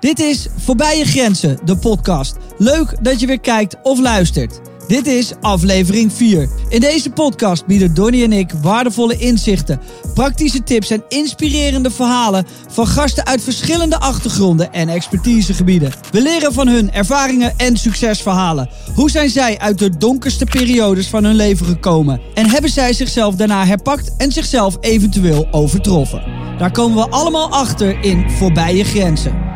Dit is Voorbij je Grenzen, de podcast. Leuk dat je weer kijkt of luistert. Dit is aflevering 4. In deze podcast bieden Donnie en ik waardevolle inzichten, praktische tips en inspirerende verhalen van gasten uit verschillende achtergronden en expertisegebieden. We leren van hun ervaringen en succesverhalen. Hoe zijn zij uit de donkerste periodes van hun leven gekomen? En hebben zij zichzelf daarna herpakt en zichzelf eventueel overtroffen? Daar komen we allemaal achter in Voorbij je Grenzen.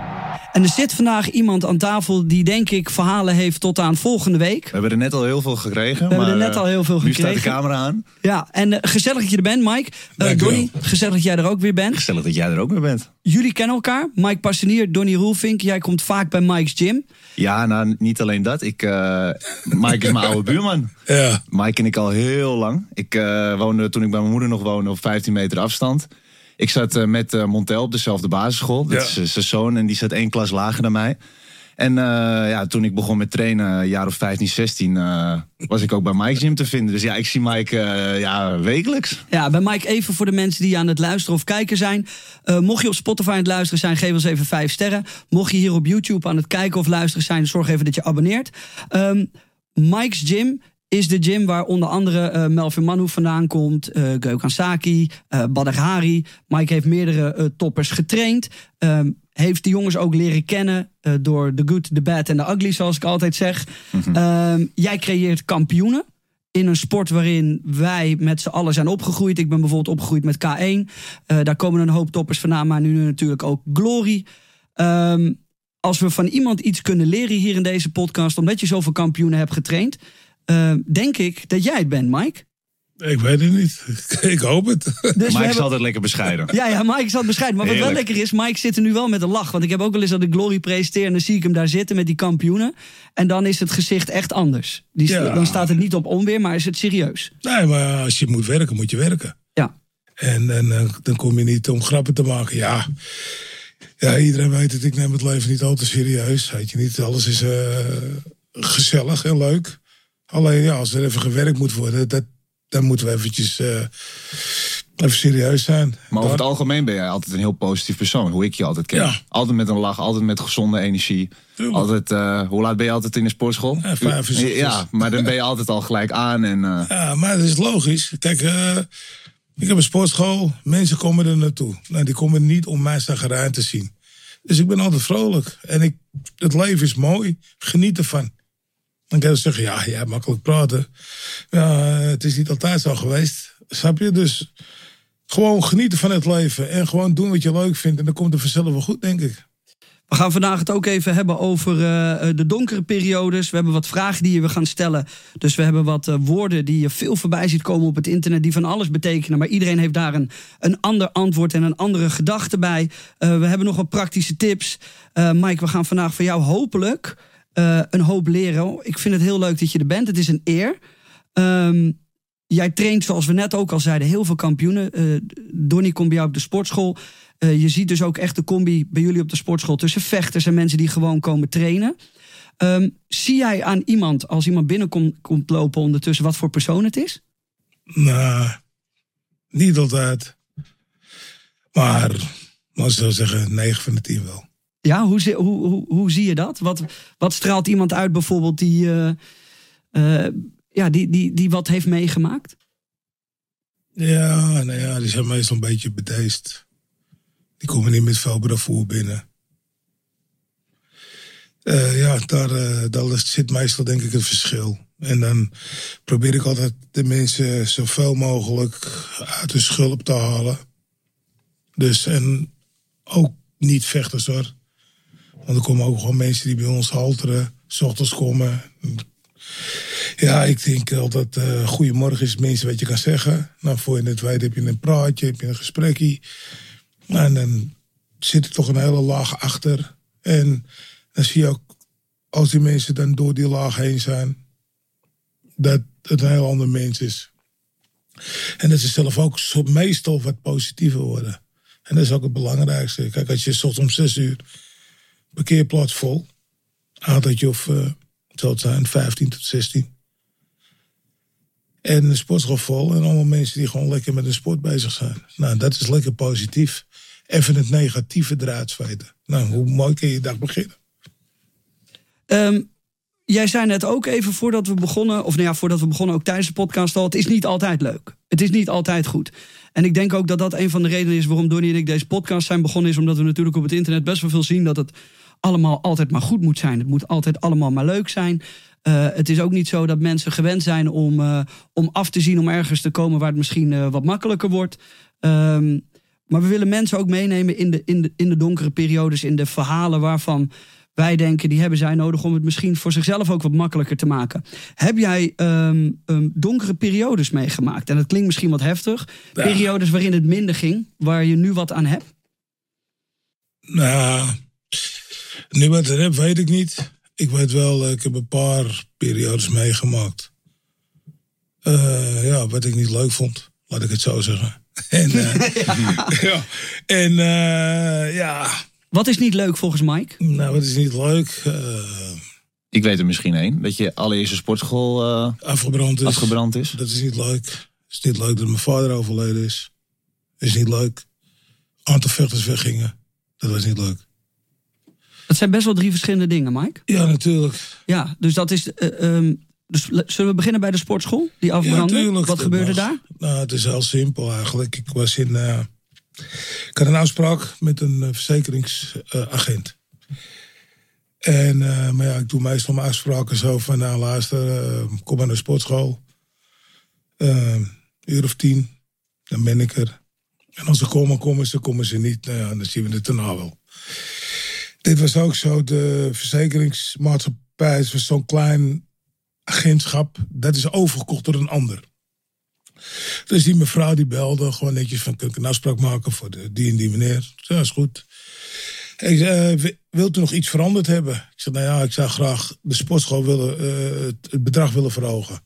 En er zit vandaag iemand aan tafel die denk ik verhalen heeft tot aan volgende week. We hebben er net al heel veel gekregen. We maar, hebben er net al heel veel eh, gekregen. Nu staat de camera aan. Ja, en uh, gezellig dat je er bent, Mike. Uh, Dank u Donnie, gezellig dat jij er ook weer bent. Gezellig dat jij er ook weer bent. Jullie kennen elkaar. Mike Passenier, Donnie Roelvink. Jij komt vaak bij Mike's Gym. Ja, nou niet alleen dat. Ik, uh, Mike is mijn oude buurman. Ja. Mike ken ik al heel lang. Ik uh, woonde toen ik bij mijn moeder nog woonde op 15 meter afstand. Ik zat uh, met uh, Montel op dezelfde basisschool. Dat Ja. is zijn zoon en die zat één klas lager dan mij. En uh, ja, toen ik begon met trainen, een jaar of 15, 16, uh, was ik ook bij Mike Gym te vinden. Dus ja, ik zie Mike uh, ja, wekelijks. Ja, bij Mike even voor de mensen die aan het luisteren of kijken zijn. Uh, mocht je op Spotify aan het luisteren zijn, geef ons even vijf sterren. Mocht je hier op YouTube aan het kijken of luisteren zijn, zorg even dat je abonneert. Um, Mike's Gym is de gym waar onder andere uh, Melvin Manhoef vandaan komt, uh, Gökhan Saki, uh, Badr Hari. Mike heeft meerdere uh, toppers getraind. Um, heeft de jongens ook leren kennen door The Good, The Bad en The Ugly, zoals ik altijd zeg. Mm-hmm. Um, jij creëert kampioenen in een sport waarin wij met z'n allen zijn opgegroeid. Ik ben bijvoorbeeld opgegroeid met K1. Uh, daar komen een hoop toppers vandaan, maar nu natuurlijk ook Glory. Um, als we van iemand iets kunnen leren hier in deze podcast, omdat je zoveel kampioenen hebt getraind, uh, denk ik dat jij het bent, Mike. Ik weet het niet. Ik hoop het. Dus Mike hebben... is altijd lekker bescheiden. Ja, ja, Mike is altijd bescheiden. Maar wat Heerlijk. wel lekker is, Mike zit er nu wel met een lach. Want ik heb ook wel eens dat ik Glory presenteer en dan zie ik hem daar zitten met die kampioenen. En dan is het gezicht echt anders. Die, ja. Dan staat het niet op onweer, maar is het serieus. Nee, maar als je moet werken, moet je werken. Ja. En, en dan kom je niet om grappen te maken. Ja, ja iedereen weet het. Ik neem het leven niet al te serieus. Weet je niet, alles is uh, gezellig en leuk. Alleen ja, als er even gewerkt moet worden, dat, dan moeten we eventjes uh, even serieus zijn. Maar over het algemeen ben jij altijd een heel positief persoon, hoe ik je altijd ken. Ja. Altijd met een lach, altijd met gezonde energie. Tuurlijk. Altijd, uh, hoe laat ben je altijd in de sportschool? Ja, vijf uur. Ja, maar dan ben je altijd al gelijk aan. En, uh... Ja, maar dat is logisch. Kijk, ik heb een sportschool, mensen komen er naartoe. Nou, die komen niet om mij zagerijn te zien. Dus ik ben altijd vrolijk. En ik, het leven is mooi, geniet ervan. Dan kan je zeggen, ja, ja, makkelijk praten. Ja, het is niet altijd zo geweest. Snap je? Dus gewoon genieten van het leven. En gewoon doen wat je leuk vindt. En dan komt het vanzelf wel goed, denk ik. We gaan vandaag het ook even hebben over uh, de donkere periodes. We hebben wat vragen die we gaan stellen. Dus we hebben wat uh, woorden die je veel voorbij ziet komen op het internet... die van alles betekenen. Maar iedereen heeft daar een, een ander antwoord en een andere gedachte bij. We hebben nog wat praktische tips. Mike, we gaan vandaag van jou hopelijk... Uh, een hoop leren. Ik vind het heel leuk dat je er bent. Het is een eer. Um, jij traint, zoals we net ook al zeiden, heel veel kampioenen. Uh, Donnie komt bij jou op de sportschool. Uh, je ziet dus ook echt de combi bij jullie op de sportschool tussen vechters en mensen die gewoon komen trainen. Um, zie jij aan iemand, als iemand binnenkomt komt lopen ondertussen, wat voor persoon het is? Nou, niet altijd. Maar, ik zou zeggen, 9 van de 10 wel. Ja, hoe, hoe, hoe, hoe zie je dat? Wat, wat straalt iemand uit bijvoorbeeld die, uh, uh, ja, die, die, die wat heeft meegemaakt? Ja, nou ja, die zijn meestal een beetje bedeesd. Die komen niet met veel bravoer binnen. Uh, ja, daar, daar zit meestal denk ik het verschil. En dan probeer ik altijd de mensen zoveel mogelijk uit de schulp te halen. Dus, en ook niet vechters hoor. Want er komen ook gewoon mensen die bij ons halteren, s ochtends komen. Ja, ik denk altijd, uh, goedemorgen is minste wat je kan zeggen. Nou, voor je het weet heb je een praatje, heb je een gesprekje. En dan zit er toch een hele laag achter. En dan zie je ook, als die mensen dan door die laag heen zijn, dat het een heel ander mens is. En dat ze zelf ook meestal wat positiever worden. En dat is ook het belangrijkste. Kijk, als je soms om zes uur parkeerplaats vol. Aantaltje of, uh, zijn, 15 tot 16. En de sportschool vol. En allemaal mensen die gewoon lekker met de sport bezig zijn. Nou, dat is lekker positief. even het negatieve eruit. Nou, hoe mooi kun je je dag beginnen? Ehm, jij zei net ook even voordat we begonnen, of nou ja, voordat we begonnen ook tijdens de podcast al, het is niet altijd leuk. Het is niet altijd goed. En ik denk ook dat dat een van de redenen is waarom Donnie en ik deze podcast zijn begonnen, is omdat we natuurlijk op het internet best wel veel zien dat het allemaal altijd maar goed moet zijn. Het moet altijd allemaal maar leuk zijn. Uh, het is ook niet zo dat mensen gewend zijn om, uh, om af te zien om ergens te komen waar het misschien uh, wat makkelijker wordt. Um, maar we willen mensen ook meenemen in de, in, de, in de donkere periodes, in de verhalen waarvan wij denken die hebben zij nodig om het misschien voor zichzelf ook wat makkelijker te maken. Heb jij um, um, donkere periodes meegemaakt? En dat klinkt misschien wat heftig. Ja. Periodes waarin het minder ging, waar je nu wat aan hebt? Nou, nu wat aan heb, weet ik niet. Ik weet wel, ik heb een paar periodes meegemaakt. Uh, ja, wat ik niet leuk vond, laat ik het zo zeggen. En, uh, ja. ja. En uh, ja. Wat is niet leuk volgens Mike? Nou, wat is niet leuk? Uh, ik weet er misschien één. Dat je allereerste sportschool afgebrand, is. afgebrand is. Dat is niet leuk. Het is niet leuk dat mijn vader overleden is. Dat is niet leuk. Aantal vechters weggingen. Dat was niet leuk. Dat zijn best wel drie verschillende dingen, Mike. Ja, natuurlijk. Ja, dus dat is. Um, dus zullen we beginnen bij de sportschool die afbrandde? Ja, Wat gebeurde mag. daar? Nou, het is heel simpel eigenlijk. Ik was in. Uh, ik had een afspraak met een uh, verzekeringsagent. Uh, en, uh, maar ja, ik doe meestal mijn afspraken zo van, nou luister, kom maar naar de sportschool. een uur of tien, dan ben ik er. En als ze komen, komen ze, komen ze niet. Nou ja, dan zien we het daarna wel. Dit was ook zo, de verzekeringsmaatschappij was zo'n klein agentschap, dat is overgekocht door een ander. Dus die mevrouw die belde gewoon netjes van, kun ik een afspraak maken voor de, die en die meneer? Ja, is goed. Ik zei, uh, wilt u nog iets veranderd hebben? Ik zei, nou ja, ik zou graag de sportschool willen, uh, het bedrag willen verhogen.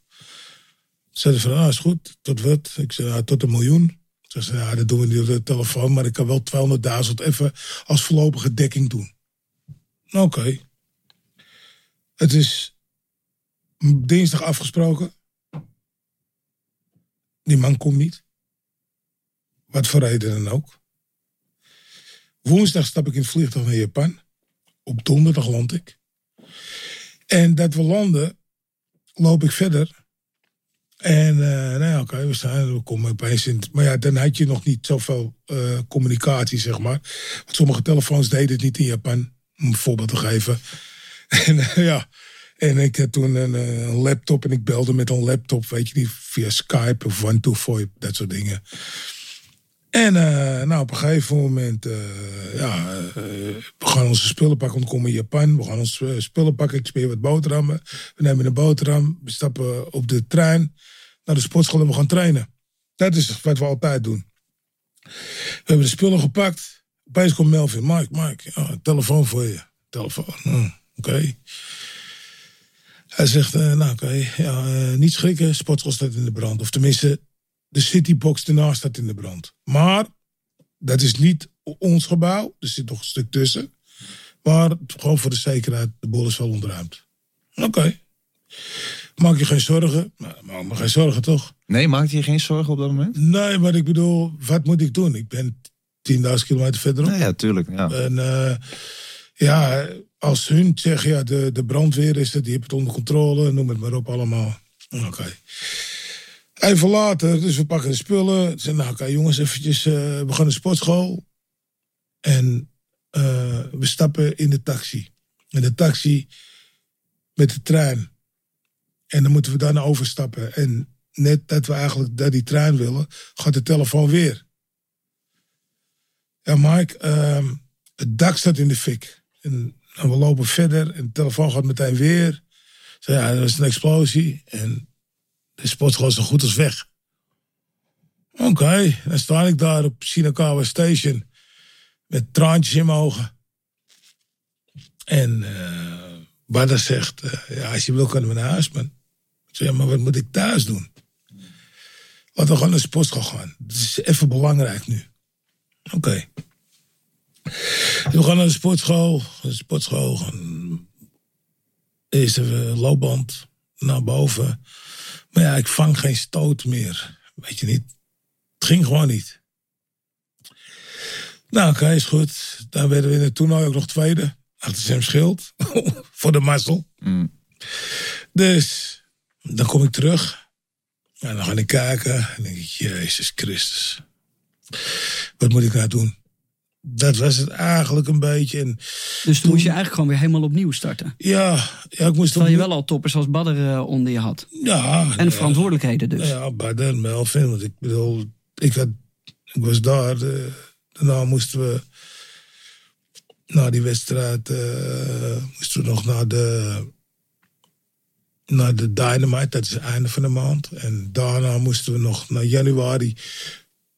Ze zei van, ah, is goed. Tot wat? Ik zei, tot een miljoen. Ze zei, ja, dat doen we niet op de telefoon, maar ik kan wel 200.000 even als voorlopige dekking doen. Oké. Het is dinsdag afgesproken. Die man komt niet. Wat voor reden dan ook. Woensdag stap ik in het vliegtuig naar Japan. Op donderdag land ik. En dat we landen, loop ik verder. En uh, nou ja, oké, we staan, we komen opeens in. Maar ja, dan had je nog niet zoveel uh, communicatie, zeg maar. Want sommige telefoons deden het niet in Japan, om een voorbeeld te geven. En uh, ja, en ik had toen een, een, laptop en ik belde met een laptop, weet je niet, via Skype of OneTwoVoice, dat soort dingen. En uh, nou, op een gegeven moment, uh, ja, we gaan onze spullen pakken, we komen in Japan. We gaan onze spullen pakken, ik speel wat boterhammen. We nemen een boterham, we stappen op de trein naar de sportschool en we gaan trainen. Dat is wat we altijd doen. We hebben de spullen gepakt. Opeens komt Melvin, Mike, Mike, ja, telefoon voor je. Telefoon, oh, oké. Okay. Hij zegt, uh, nou oké, okay, ja, uh, niet schrikken, sportschool staat in de brand. Of tenminste, de citybox ernaast staat in de brand. Maar dat is niet ons gebouw, er zit nog een stuk tussen. Maar gewoon voor de zekerheid, de boel is wel ontruimd. Oké. Okay. Maak je geen zorgen? Nou, maak me geen zorgen toch? Nee, maak je geen zorgen op dat moment? Nee, maar ik bedoel, wat moet ik doen? Ik ben 10.000 kilometer verderop. Ja, tuurlijk. Ja. En uh, ja, als hun zeggen, ja, de, de brandweer is het, die heeft het onder controle, noem het maar op allemaal. Oké. Okay. Even later, dus we pakken de spullen. Zeggen, nou, oké okay, jongens, eventjes, uh, we gaan naar de sportschool. En uh, we stappen in de taxi. In de taxi met de trein. En dan moeten we daarna overstappen. En net dat we eigenlijk naar die trein willen, gaat de telefoon weer. Ja, Mike, uh, het dak staat in de fik. En we lopen verder en de telefoon gaat meteen weer. Zo ja, er is een explosie en de sportschool is zo goed als weg. Oké, dan sta ik daar op Shinakawa Station met traantjes in mijn ogen. En uh, Bada zegt, uh, ja, als je wil kunnen we naar huis, zeg, maar wat moet ik thuis doen? Laten we gewoon naar de sportschool gaan. Dat is even belangrijk nu. Oké. Okay. We gaan naar de sportschool. De sportschool gaan eerst even loopband naar boven. Maar ja, ik vang geen stoot meer. Weet je niet. Het ging gewoon niet. Nou, oké, is goed. Dan werden we in het toernooi ook nog tweede. Achter Sam Schild. voor de mazzel. Mm. Dus dan kom ik terug. En dan ga ik kijken. En denk ik, Jezus Christus. Wat moet ik nou doen? Dat was het eigenlijk een beetje. En Dus toen moest je eigenlijk gewoon weer helemaal opnieuw starten. ja, ja ik moest Terwijl je wel al toppers als Badder eh, onder je had. Ja, En ja. verantwoordelijkheden dus. Ja, Baden, Melvin. Want ik bedoel, ik, had, ik was daar. De, daarna moesten we na die wedstrijd eh, moesten we nog naar de, naar de Dynamite. Dat is het einde van de maand. En daarna moesten we nog naar januari.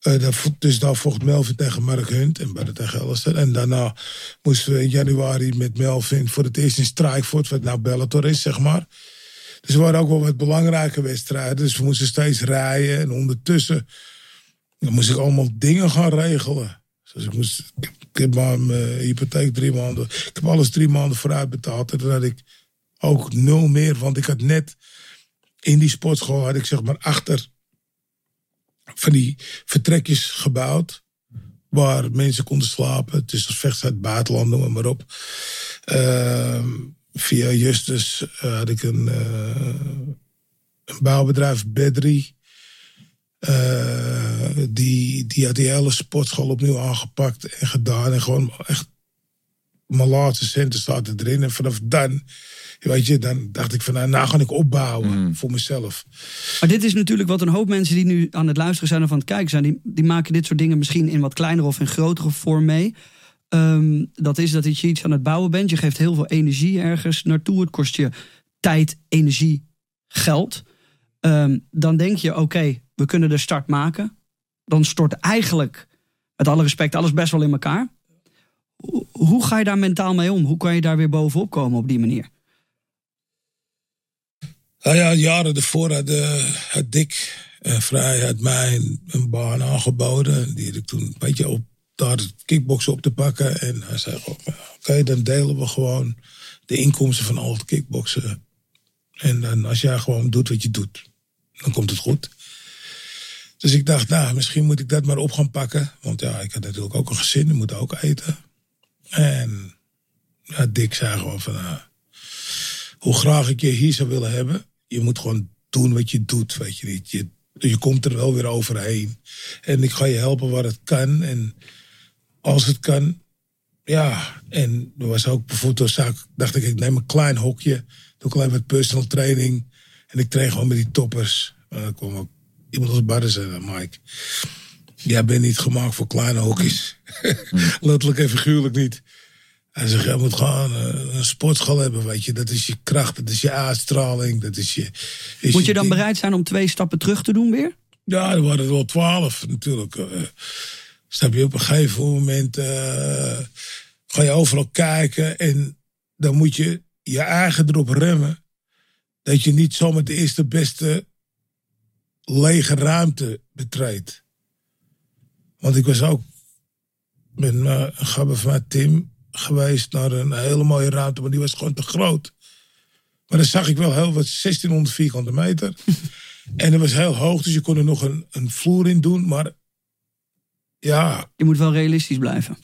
Eh, dus daar vocht Melvin tegen Mark Hunt en Baden tegen Ellison. En daarna moesten we in januari met Melvin voor het eerst in Strikevoort, wat nou Bellator is, zeg maar. Dus er waren ook wel wat belangrijke wedstrijden. Dus we moesten steeds rijden. En ondertussen dan moest ik allemaal dingen gaan regelen. Dus ik, moest, ik, heb mijn hypotheek drie maanden. Ik heb alles drie maanden vooruit betaald. En toen had ik ook nul meer. Want ik had net in die sportschool had ik zeg maar achter van die vertrekjes gebouwd. Waar mensen konden slapen. Het is als vechts uit het buitenland, noem maar op. Ehm, via Justus eh, had ik een, eh, een bouwbedrijf, Bedri. Eh, die, die had die hele sportschool opnieuw aangepakt en gedaan. En gewoon echt mijn laatste centen zaten erin. En vanaf dan, weet je, dan dacht ik van nou, nou ga ik opbouwen voor mezelf. Maar dit is natuurlijk wat een hoop mensen die nu aan het luisteren zijn of aan het kijken zijn. Die, die maken dit soort dingen misschien in wat kleinere of in grotere vorm mee. Ehm, dat is dat je iets aan het bouwen bent. Je geeft heel veel energie ergens naartoe. Het kost je tijd, energie, geld. Ehm, dan denk je, oké, we kunnen de start maken. Dan stort eigenlijk, met alle respect, alles best wel in elkaar. Hoe- Hoe ga je daar mentaal mee om? Hoe kan je daar weer bovenop komen op die manier? Nou ja, jaren ervoor had, eh, had Dick eh, Vrij had mij een, een baan aangeboden. Die ik toen, weet je, op daar kickboksen op te pakken. En hij zei oké, dan delen we gewoon de inkomsten van al het kickboksen. En dan als jij gewoon doet wat je doet, dan komt het goed. Dus ik dacht, nou, misschien moet ik dat maar op gaan pakken. Want ja, ik had natuurlijk ook een gezin, ik moet ook eten. En ja, Dick zei gewoon van, nou, hoe graag ik je hier zou willen hebben. Je moet gewoon doen wat je doet, weet je niet. Je, je komt er wel weer overheen. En ik ga je helpen waar het kan. En als het kan, ja. En er was ook bijvoorbeeld zaak, dacht ik, ik neem een klein hokje. Doe alleen met personal training. En ik train gewoon met die toppers. En dan kwam ook iemand als Barden zei, Mike. Jij bent niet gemaakt voor kleine hokjes. Letterlijk en figuurlijk niet. Hij zegt, jij moet gewoon eh, een sportschool hebben, weet je. Dat is je kracht, dat is je uitstraling, dat is je... is Moet je dan ding. bereid zijn om twee stappen terug te doen weer? Ja, er waren er wel twaalf natuurlijk. eh. snap je, op een gegeven moment eh, ga je overal kijken en dan moet je je eigen erop remmen. Dat je niet zomaar de eerste beste lege ruimte betreedt. Want ik was ook met mijn een gabber van mij, Tim geweest naar een hele mooie ruimte, maar die was gewoon te groot. Maar dan zag ik wel heel wat, 1600 vierkante meter. En dat was heel hoog, dus je kon er nog een, een vloer in doen. Maar ja, Je moet wel realistisch blijven.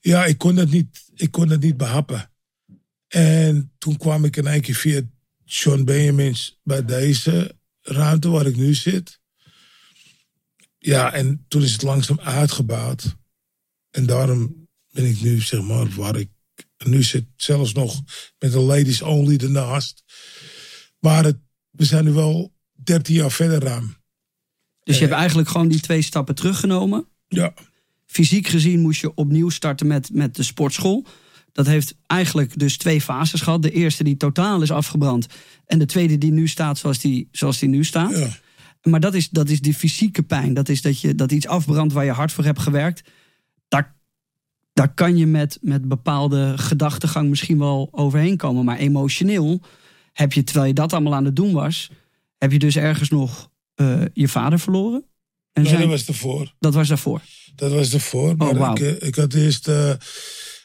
ja ik, kon dat niet, ik kon dat niet behappen. En toen kwam ik in één keer via John Benjamins bij deze ruimte waar ik nu zit. Ja, en toen is het langzaam uitgebouwd. En daarom ben ik nu, zeg maar, waar ik nu zit. Zelfs nog met een ladies only ernaast. Maar het, we zijn nu wel 13 jaar verder ruim. Dus je hebt eigenlijk gewoon die twee stappen teruggenomen. Ja, Fysiek gezien moest je opnieuw starten met, met de sportschool. Dat heeft eigenlijk dus twee fases gehad. De eerste die totaal is afgebrand. En de tweede die nu staat zoals die, zoals die nu staat. ja. Maar dat is, dat is die fysieke pijn. Dat is dat, je, dat iets afbrandt waar je hard voor hebt gewerkt. Daar, daar kan je met, met bepaalde gedachtegang misschien wel overheen komen. Maar emotioneel heb je, terwijl je dat allemaal aan het doen was... heb je dus ergens nog eh, je vader verloren. En Nee, zijn- dat was ervoor. dat was daarvoor. Dat was ervoor. Maar Oh, wauw. ik, eh, ik had eerst, eh,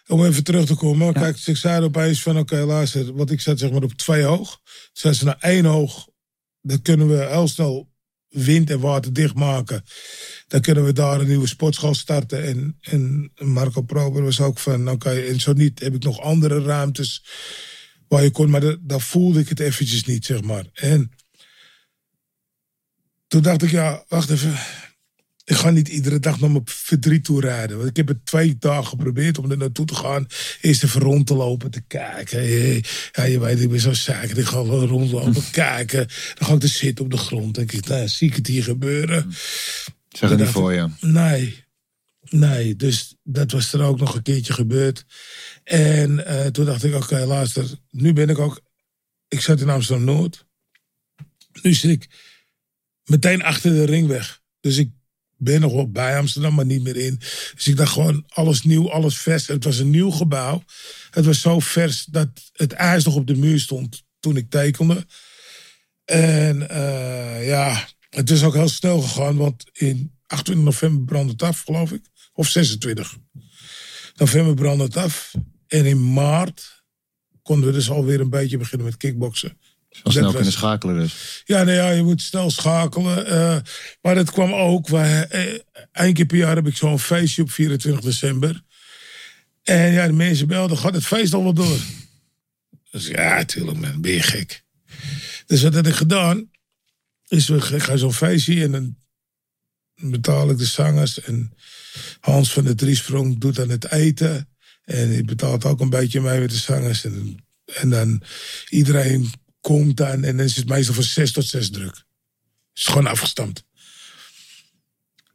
om even terug te komen. Kijk, ik zei opeens van, oké, luister. Want ik zat zeg maar op twee hoog. Zei ze, nou één hoog, dat kunnen we heel snel wind en water dichtmaken. Dan kunnen we daar een nieuwe sportschool starten. En, Marco Prober was ook van, oké, en zo niet heb ik nog andere ruimtes waar je kon. Maar da- daar voelde ik het eventjes niet, zeg maar. En toen dacht ik, ja, wacht even. Ik ga niet iedere dag naar mijn verdriet toe rijden. Want ik heb het twee dagen geprobeerd om er naartoe te gaan. Eerst even rond te lopen, te kijken. Hey, Ja, je weet, ik ben zo zaken. Ik ga wel rondlopen, kijken. Dan ga ik er zitten op de grond. Denk ik, nou, zie ik het hier gebeuren? Zeg het niet voor je. Nee. Nee, dus dat was er ook nog een keertje gebeurd. En eh, toen dacht ik, oké, luister. Nu ben ik ook... Ik zat in Amsterdam-Noord. Nu zit ik meteen achter de ringweg. Dus ik ben nog wel bij Amsterdam, maar niet meer in. Dus ik dacht gewoon, alles nieuw, alles vers. Het was een nieuw gebouw. Het was zo vers dat het ijs nog op de muur stond toen ik tekende. En eh, ja, het is ook heel snel gegaan, want in 28 november brandde het af, geloof ik. Of 26 november brandde het af. En in maart konden we dus alweer een beetje beginnen met kickboksen. Zo snel was- kunnen schakelen dus. Ja, nou ja, je moet snel schakelen. eh, maar dat kwam ook. Waar, eh, Eén keer per jaar heb ik zo'n feestje op 24 december. En ja, de mensen belden, gaat het feest al wel door? Dus ja, tuurlijk man, ben je gek. Dus wat heb ik gedaan? Is we ik ga zo'n feestje en dan betaal ik de zangers. En Hans van de Driesprong doet dan het eten. En die betaalt ook een beetje mee met de zangers. En, en dan iedereen komt dan. En dan is het meestal van zes tot zes druk. Het is gewoon afgestampt.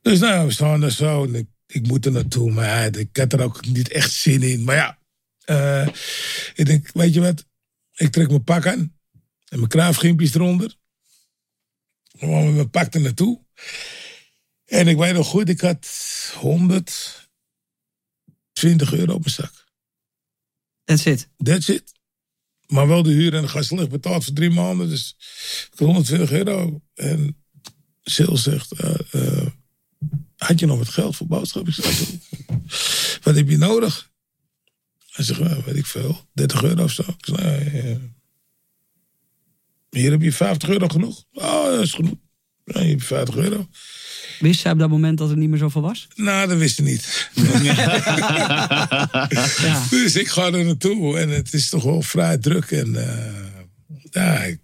Dus nou, we staan er zo. En ik, ik moet er naartoe. Maar ja, ik had er ook niet echt zin in. Maar ja, eh, ik denk, weet je wat? Ik trek mijn pak aan. En mijn kraafgimpjes eronder. Gewoon met mijn pak er naartoe. En ik weet nog goed, ik had 120 euro op mijn zak. That's it. That's it. Maar wel de huur en de gaslicht betaald voor drie maanden. Dus ik had 120 euro. En Sil zegt, eh, eh, had je nog wat geld voor boodschappen? Ik zeg, wat heb je nodig? Hij zegt, "Nou, weet ik veel, 30 euro of zo. Ik zeg, "Nee, eh, hier heb je 50 euro genoeg. Oh, dat is genoeg. Ja, hier heb je 50 euro. Wist zij op dat moment dat er niet meer zoveel was? Nou, dat wist ze niet. Ja. Dus ik ga er naartoe en het is toch wel vrij druk. En eh, ja, ik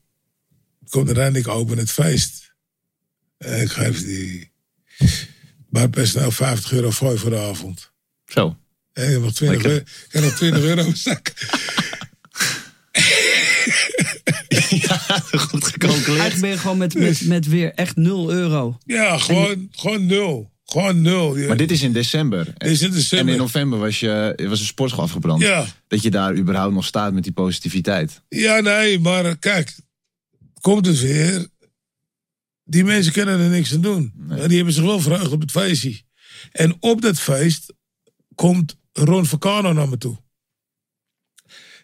kom eraan, ik open het feest. En ik geef die barpersoneel 50 euro voor voor de avond. Zo. En ik heb nog 20, Lekker. euro, ik heb nog 20 euro in zak. Goed gecalculeerd. Eigenlijk ben je gewoon met, met, met weer echt 0 euro. Ja, gewoon, gewoon nul. Gewoon nul. Maar dit is in december. Dit is in december. En in november was, je, was een sportschool afgebrand. Ja. Dat je daar überhaupt nog staat met die positiviteit. Ja, nee, maar eh, kijk, komt het weer. Die mensen kunnen er niks aan doen. Ja, Die hebben zich wel verheugd op het feestje. En op dat feest komt Ron Vacano naar me toe.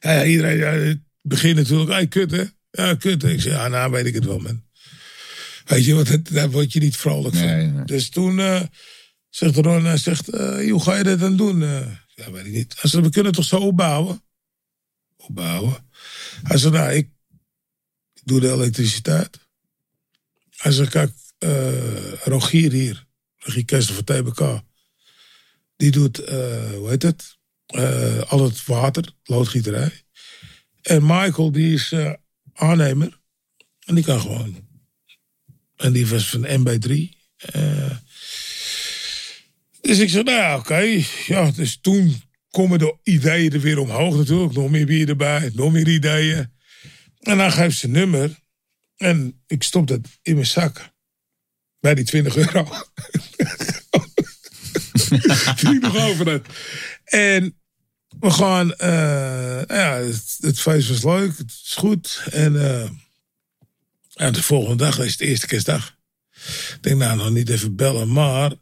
Ja, ja, iedereen ja, begint natuurlijk, hey, kut hè? Ja, kut. Ik zeg, ja, nou weet ik het wel, man. Weet je, want het, daar word je niet vrolijk van. Nee, nee. Dus toen eh, zegt Ron, hij zegt, eh, hoe ga je dat dan doen? Eh, ja, weet ik niet. Hij zegt, we kunnen toch zo opbouwen? Opbouwen? Hij zegt, nou, ik doe de elektriciteit. Hij zegt, kijk, eh, Rogier hier, Rogier Kessel van TBK, die doet, eh, hoe heet het, Eh, al het water, loodgieterij. En Michael, die is aannemer. En die kan gewoon. En die was van MB3. Eh, dus ik zeg, nou ja, oké. Ja, dus toen komen de ideeën er weer omhoog natuurlijk. Nog meer bier erbij, nog meer ideeën. En dan geeft ze nummer. En ik stop dat in mijn zak. Bij die 20 euro. Die ik nog over had. En we gaan... eh, ja, het, het feest was leuk. Het is goed. En, eh, en de volgende dag is het eerste kerstdag. Ik denk, nou, nog niet even bellen. Maar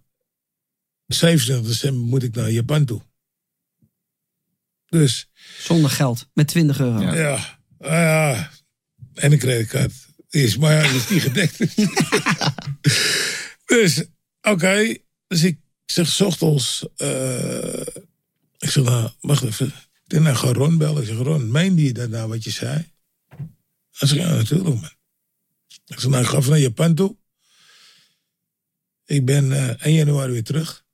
27 december moet ik naar Japan toe. Dus Zonder geld. Met 20 euro. Ja. ja, ah ja. En een creditcard. Is, maar ja, dat is niet gedekt. dus, oké. Dus ik zeg, 's ochtends. Ik zeg, nou, wacht even. Ik denk, nou, ga bellen. Ik zeg, Ron, meende je dat nou wat je zei? Hij zegt, ja, natuurlijk, man. Ik zeg, nou, ik ga even naar Japan toe. ik ben eh 1 januari weer terug.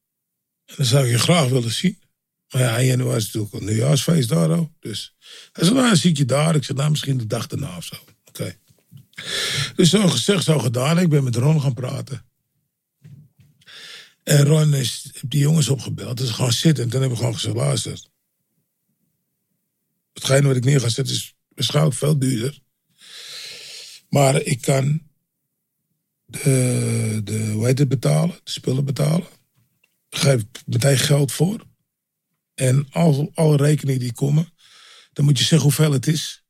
En dan zou ik je graag willen zien. Maar ja, 1 januari is natuurlijk al nieuwjaarsfeest daar ook. Dus hij zei, nou, zie ik je daar. Ik zei, nou, misschien de dag daarna of zo. Oké. Dus zo gezegd, zo gedaan. Ik ben met Ron gaan praten. En Ron is, die jongens opgebeld. Dus gewoon zitten. En toen hebben we gewoon gezegd, luister. Hetgeen wat ik neer ga zetten is waarschijnlijk veel duurder. Maar ik kan de, de hoe heet het, betalen, de spullen betalen. Geef meteen geld voor. En al, alle rekeningen die komen, dan moet je zeggen hoeveel het is.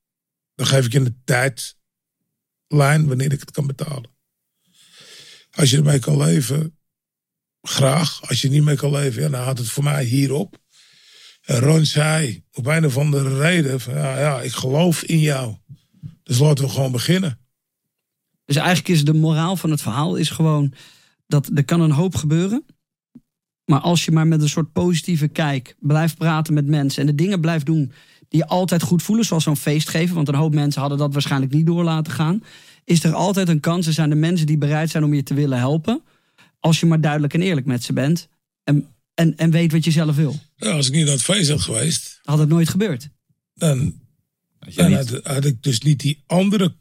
Dan geef ik je een tijdlijn wanneer ik het kan betalen. Als je ermee kan leven, graag. Als je niet mee kan leven, ja, dan houdt het voor mij hierop. En Ron zei, op een of andere reden, van, ja, ja, ik geloof in jou. Dus laten we gewoon beginnen. Dus eigenlijk is de moraal van het verhaal is gewoon dat er kan een hoop gebeuren. Maar als je maar met een soort positieve kijk blijft praten met mensen en de dingen blijft doen die je altijd goed voelen, zoals zo'n feest geven, want een hoop mensen hadden dat waarschijnlijk niet door laten gaan, is er altijd een kans. Er zijn de mensen die bereid zijn om je te willen helpen. Als je maar duidelijk en eerlijk met ze bent en, en, en weet wat je zelf wil. Ja, als ik niet naar het feest had geweest, Had het nooit gebeurd. dan, Had je dan niet- had, had ik dus niet die andere.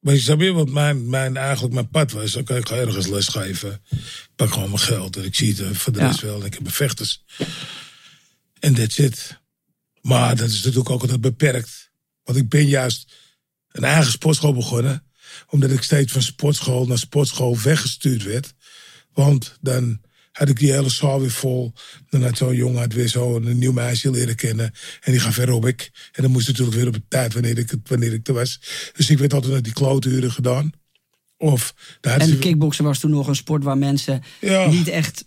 Maar je snap je wat mijn, mijn, eigenlijk mijn pad was? Oké, ik ga ergens lesgeven. Ik pak gewoon mijn geld en ik zie het eh, voor de Ja. rest wel. Ik heb mijn vechters. En that's it. Maar dat is natuurlijk ook altijd beperkt. Want ik ben juist een eigen sportschool begonnen. Omdat ik steeds van sportschool naar sportschool weggestuurd werd. Want dan had ik die hele zaal weer vol. Dan had zo'n jongen had weer zo een nieuw meisje leren kennen. En die gaf aerobic. En dan moest het natuurlijk weer op de tijd wanneer ik, het- wanneer ik er was. Dus ik werd altijd naar die klooturen gedaan. Of En ze- kickboksen was toen nog een sport waar mensen Ja. niet echt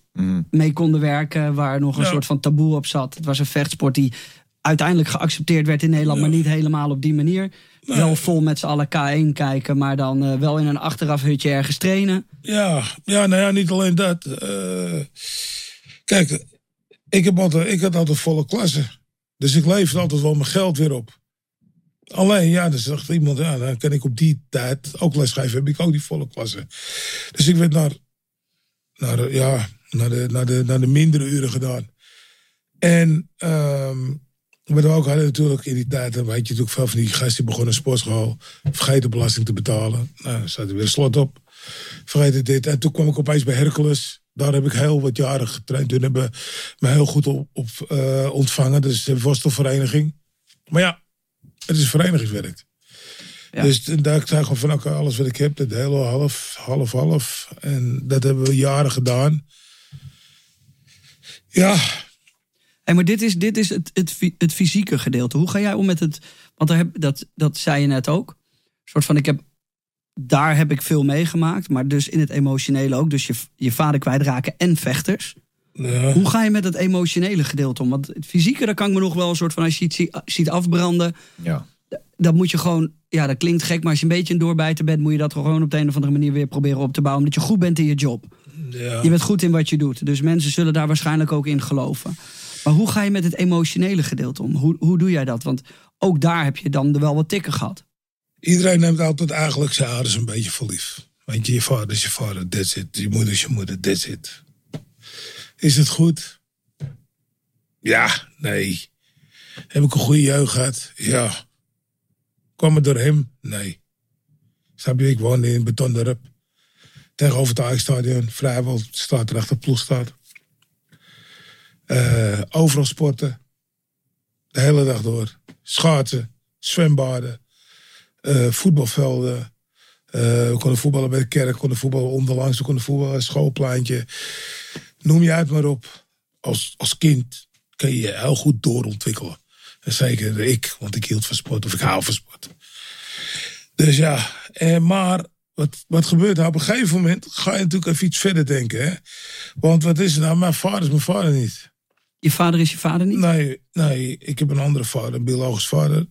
mee konden werken. Waar nog een Ja. soort van taboe op zat. Het was een vechtsport die uiteindelijk geaccepteerd werd in Nederland. Maar niet helemaal op die manier. Wel vol met z'n allen K1 kijken. Maar dan eh, wel in een achterafhutje ergens trainen. Ja, ja, nou ja, niet alleen dat. Eh, kijk, ik, heb altijd, ik had altijd volle klasse. Dus ik leefde altijd wel mijn geld weer op. Alleen, ja, dan zegt iemand, ja, dan kan ik op die tijd ook lesgeven. Heb ik ook die volle klasse. Dus ik werd naar, naar, ja, naar, de, naar, de, naar de mindere uren gedaan. En ehm wat we ook hadden natuurlijk in die tijd, weet je natuurlijk veel van die gasten die begonnen een sportschool. Vergeten belasting te betalen. Nou, staat er weer slot op vergeet het dit. En toen kwam ik opeens bij Hercules. Daar heb ik heel wat jaren getraind. Toen hebben me heel goed op, op eh, ontvangen. Dus de worstelvereniging. Maar ja, het is verenigingswerk. Ja. Dus daar ik zei gewoon van oké, alles wat ik heb, dat hele half, half, half. En dat hebben we jaren gedaan. Ja, Hey, maar dit is, dit is het, het, het fysieke gedeelte. Hoe ga jij om met het. Want daar heb, dat, dat zei je net ook. Een soort van: ik heb, daar heb ik veel meegemaakt. Maar dus in het emotionele ook. Dus je, je vader kwijtraken en vechters. ja. Hoe ga je met het emotionele gedeelte om? Want het fysieke, daar kan ik me nog wel een soort van. Als je iets zie- ziet afbranden. Ja. Dat moet je gewoon. Ja, dat klinkt gek. Maar als je een beetje een doorbijter bent. moet je dat gewoon op de een of andere manier weer proberen op te bouwen. Omdat je goed bent in je job. ja. Je bent goed in wat je doet. Dus mensen zullen daar waarschijnlijk ook in geloven. Maar hoe ga je met het emotionele gedeelte om? Hoe, hoe doe jij dat? Want ook daar heb je dan wel wat tikken gehad. Iedereen neemt altijd eigenlijk zijn ouders een beetje voor. Weet je, vader is je vader, that's it. Je moeder is je moeder, that's it. Is het goed? Ja, nee. Heb ik een goede jeugd gehad? Ja. Kwam het door hem? Nee. Snap je, ik woonde in Betondorp. Tegenover het Ajax-stadion. Vrijwel staat er achter ploeg staat. Eh, overal sporten. De hele dag door. Schaatsen, zwembaden eh, voetbalvelden. Eh, we konden voetballen bij de kerk, konden voetballen onderlangs, we konden voetballen schoolpleintje. Noem je het maar op. Als, als kind kun je je heel goed doorontwikkelen. En zeker ik, want ik hield van sport of ik hou van sport. Dus ja, maar wat, wat gebeurt er? Op een gegeven moment ga je natuurlijk even iets verder denken. Hè? Want wat is er nou? Mijn vader is mijn vader niet. Je vader is je vader niet? Nee, nee, ik heb een andere vader, een biologisch vader.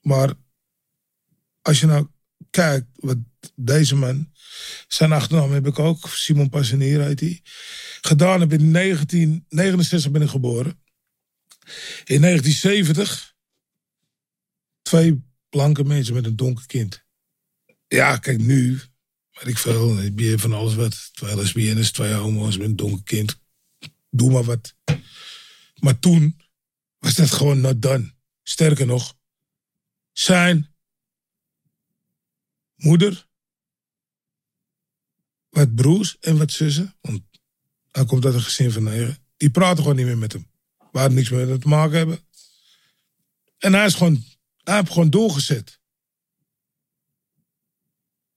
Maar als je nou kijkt wat deze man, zijn achternaam heb ik ook, Simon Passanier heet hij, gedaan heb in 1969 ben ik geboren. In 1970 twee blanke mensen met een donker kind. Ja, kijk nu, weet ik veel, bier van alles wat. Twee lesbiennes, twee homo's met een donker kind. Doe maar wat. Maar toen was dat gewoon not done. Sterker nog, zijn moeder, wat broers en wat zussen, want hij komt uit een gezin van negen, die praten gewoon niet meer met hem. Waar niks meer mee te maken hebben. En hij is gewoon, hij heeft gewoon doorgezet.